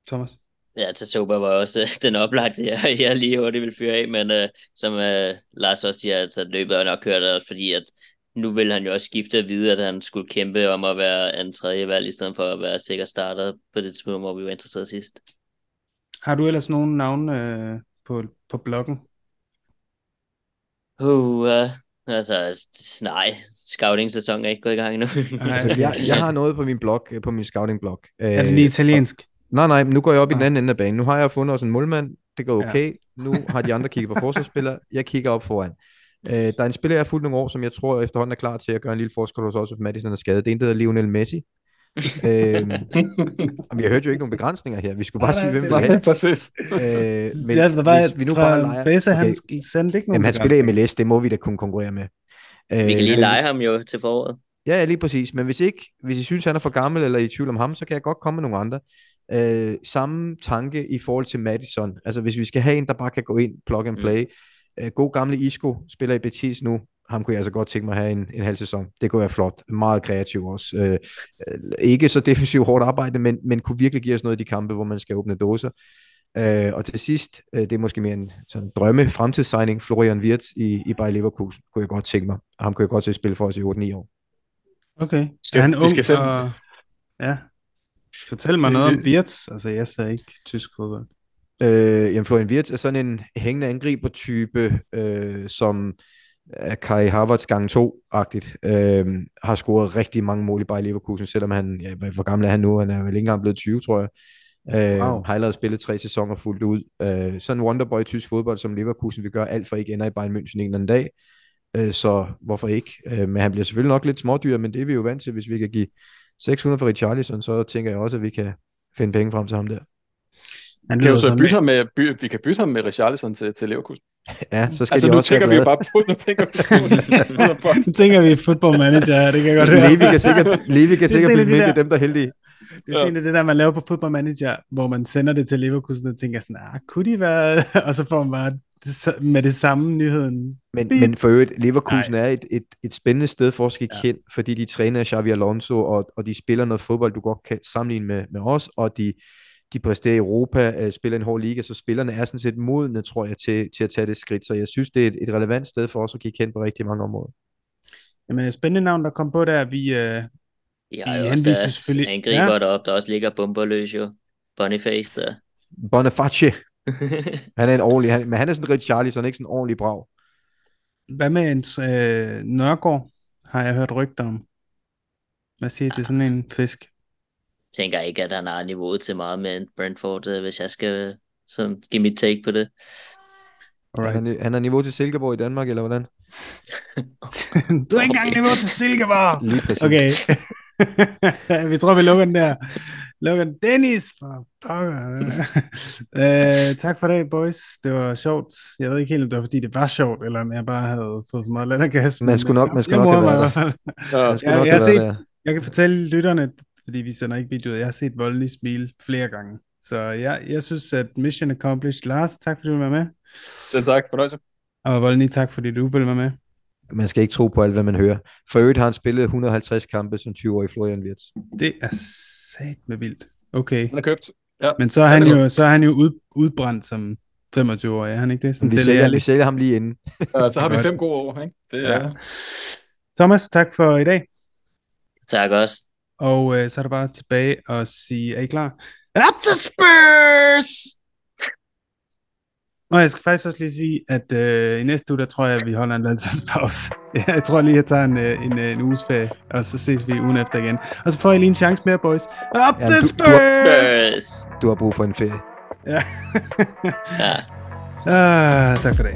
Thomas? Ja, til Soba var også øh, den oplagte, jeg, jeg lige hurtigt vil fyre af, men øh, som øh, Lars også siger, altså, løbet er nok kørt, fordi at nu vil han jo også skifte at vide, at han skulle kæmpe om at være en tredje valg, i stedet for at være sikker starter på det tidspunkt, hvor vi var interesseret sidst. Har du ellers nogle navne øh, på, på bloggen? Uh, uh, altså, nej, scouting-sæsonen er ikke gået i gang endnu. Altså, jeg, jeg har noget på min blog, øh, på min scouting-blog. Er det lige italiensk? Nej, nej, nu går jeg op i den anden ende af banen. Nu har jeg fundet os en målmand. Det går Ja. okay. Nu har de andre kigget på forsvarsspillere. Jeg kigger op foran. Øh, der er en spiller, jeg har fulgt nogle år, som jeg tror efterhånden er klar til at gøre en lille forskel hos os, hvis Madison er skadet. Det er en, der hedder Lionel Messi. øhm, jeg hørte jo ikke nogen begrænsninger her. Vi skulle bare Nej, sige, hvem det var- vil Nej, præcis. Øh, men ja, der var hvis vi nu fra bare leger... Bessa, han Okay. sendte ikke nogen Jamen, han spiller. MLS, det må vi da kunne konkurrere med. Øh, vi kan lige men- lege ham jo til foråret. Ja, ja, lige præcis. Men hvis ikke, hvis I synes, han er for gammel eller I er i tvivl om ham, så kan jeg godt komme med nogle andre. Øh, samme tanke i forhold til Madison. Altså hvis vi skal have en, der bare kan gå ind, plug and Mm. play. Øh, god gamle Isco, spiller i Betis nu. Ham kunne jeg altså godt tænke mig at have en, en halv sæson. Det kunne være flot. Meget kreativ også. Øh, øh, ikke så defensivt hårdt arbejde, men, men kunne virkelig give os noget i de kampe, hvor man skal åbne dåser. Øh, og til sidst, øh, det er måske mere en sådan drømme fremtidssigning, Florian Wirtz i, i Bayer Leverkusen, kunne jeg godt tænke mig. Ham kunne jeg godt at spille for os i 8-9 år. Okay. Skal- er han vi ung? skal selv- og... Ja. Fortæl mig noget om Wirtz. Altså, jeg ser ikke tysk fodbold. Øh, jamen Florian Wirtz er sådan en hængende angriber-type, øh, som er Kai Havertz gang 2-agtigt. Øh, har scoret rigtig mange mål i Bayer Leverkusen, selvom han, ja, hvor gammel er han nu? Han er vel ikke engang blevet 20, tror jeg. Øh, wow. Har allerede spillet tre sæsoner fuldt ud. Øh, sådan en wonderboy i tysk fodbold, som Leverkusen vil gøre alt for ikke ender i Bayern München en eller anden dag. Øh, så hvorfor ikke? Øh, men han bliver selvfølgelig nok lidt smådyr, men det er vi jo vant til. Hvis vi kan give 600 for Richarlison, så tænker jeg også, at vi kan finde penge frem til ham der. Han Vi kan jo så bytte ham med, by, vi kan bytte ham med Richarlison til, til Leverkusen. Ja, så skal Altså de nu også tænker vi jo bare på, nu tænker vi på, Nu tænker vi football manager, det kan jeg godt høre. Levi kan sikkert, Levi kan er sikkert blive med dem, der er heldige. Det er en af det der, man laver på Football Manager, hvor man sender det til Leverkusen og tænker sådan, ah, kunne de være... og så får man bare det med det samme nyheden. Men, men for øvrigt, Leverkusen er et, et, et spændende sted for at ske Ja. kendt, fordi de træner Xavi Alonso, og, og de spiller noget fodbold, du godt kan sammenligne med, med os, og de, de præsterer i Europa, øh, spiller en hård liga, så spillerne er sådan set modne, tror jeg, til, til at tage det skridt. Så jeg synes, det er et, et relevant sted for os at kigge hen på rigtig mange områder. Jamen, et spændende navn, der kom på der, vi... Øh, Vi har I jo også deres selvfølgelig- angriber Ja. deroppe, der også ligger bomberløs jo. Boniface der. Boniface, han er en ordentlig, han, men han er sådan rigtig Charlie, så han er ikke sådan en ordentlig brav. hvad med en øh, Nørgaard, har jeg hørt rygter om. Hvad siger I til sådan en fisk? tænker ikke, at han har niveauet til meget med en Brentford, øh, hvis jeg skal sådan, give mit take på det. Alright. Han, er, han er niveau til Silkeborg i Danmark, eller hvordan? du er ikke engang niveau til Silkeborg! Lige præcis. Okay. vi tror, vi lukker den der. Lukker den. Dennis for pokker. uh, tak for det, boys. Det var sjovt. Jeg ved ikke helt, om det var, fordi det var sjovt, eller om jeg bare havde fået for meget lattergas. Man men, skulle nok- øh, man skulle jeg nok have været i hvert fald. Ja, Han skulle Jeg, nok jeg, har set, jeg kan fortælle lytterne, fordi vi sender ikke videoer, jeg har set Voldelig smile flere gange. Så jeg, jeg synes, at mission accomplished. Lars, tak fordi du var med. Selv tak, fornøjelse. Og Voldelig, tak fordi du ville være med. Man skal ikke tro på alt, hvad man hører. For øvrigt har han spillet 150 kampe som 20-årig Florian Wirtz. Det er sat med vildt. Okay. Han er købt. Ja. Men så er han Ja, det er jo, så er han jo ud, udbrændt som 25 år, er han ikke det? Sådan Vi Dele sælger, vi sælger ham lige inden. Uh, så har vi fem gode år, ikke? Det Ja. er, Thomas, tak for i dag. Tak også. Og øh, så er der bare tilbage og sige, er I klar? Up the Spurs! Og jeg skal faktisk også lige sige, at øh, i næste uge, der tror jeg, at vi holder en landsholdspause. Jeg tror lige, at jeg tager en, øh, en, øh, en uges ferie, og så ses vi ugen efter igen. Og så får I lige en chance mere, boys. Up Ja, the du- du- Spurs! Spurs! Du har brug for en ferie. Ja. Ja. ah, tak for det.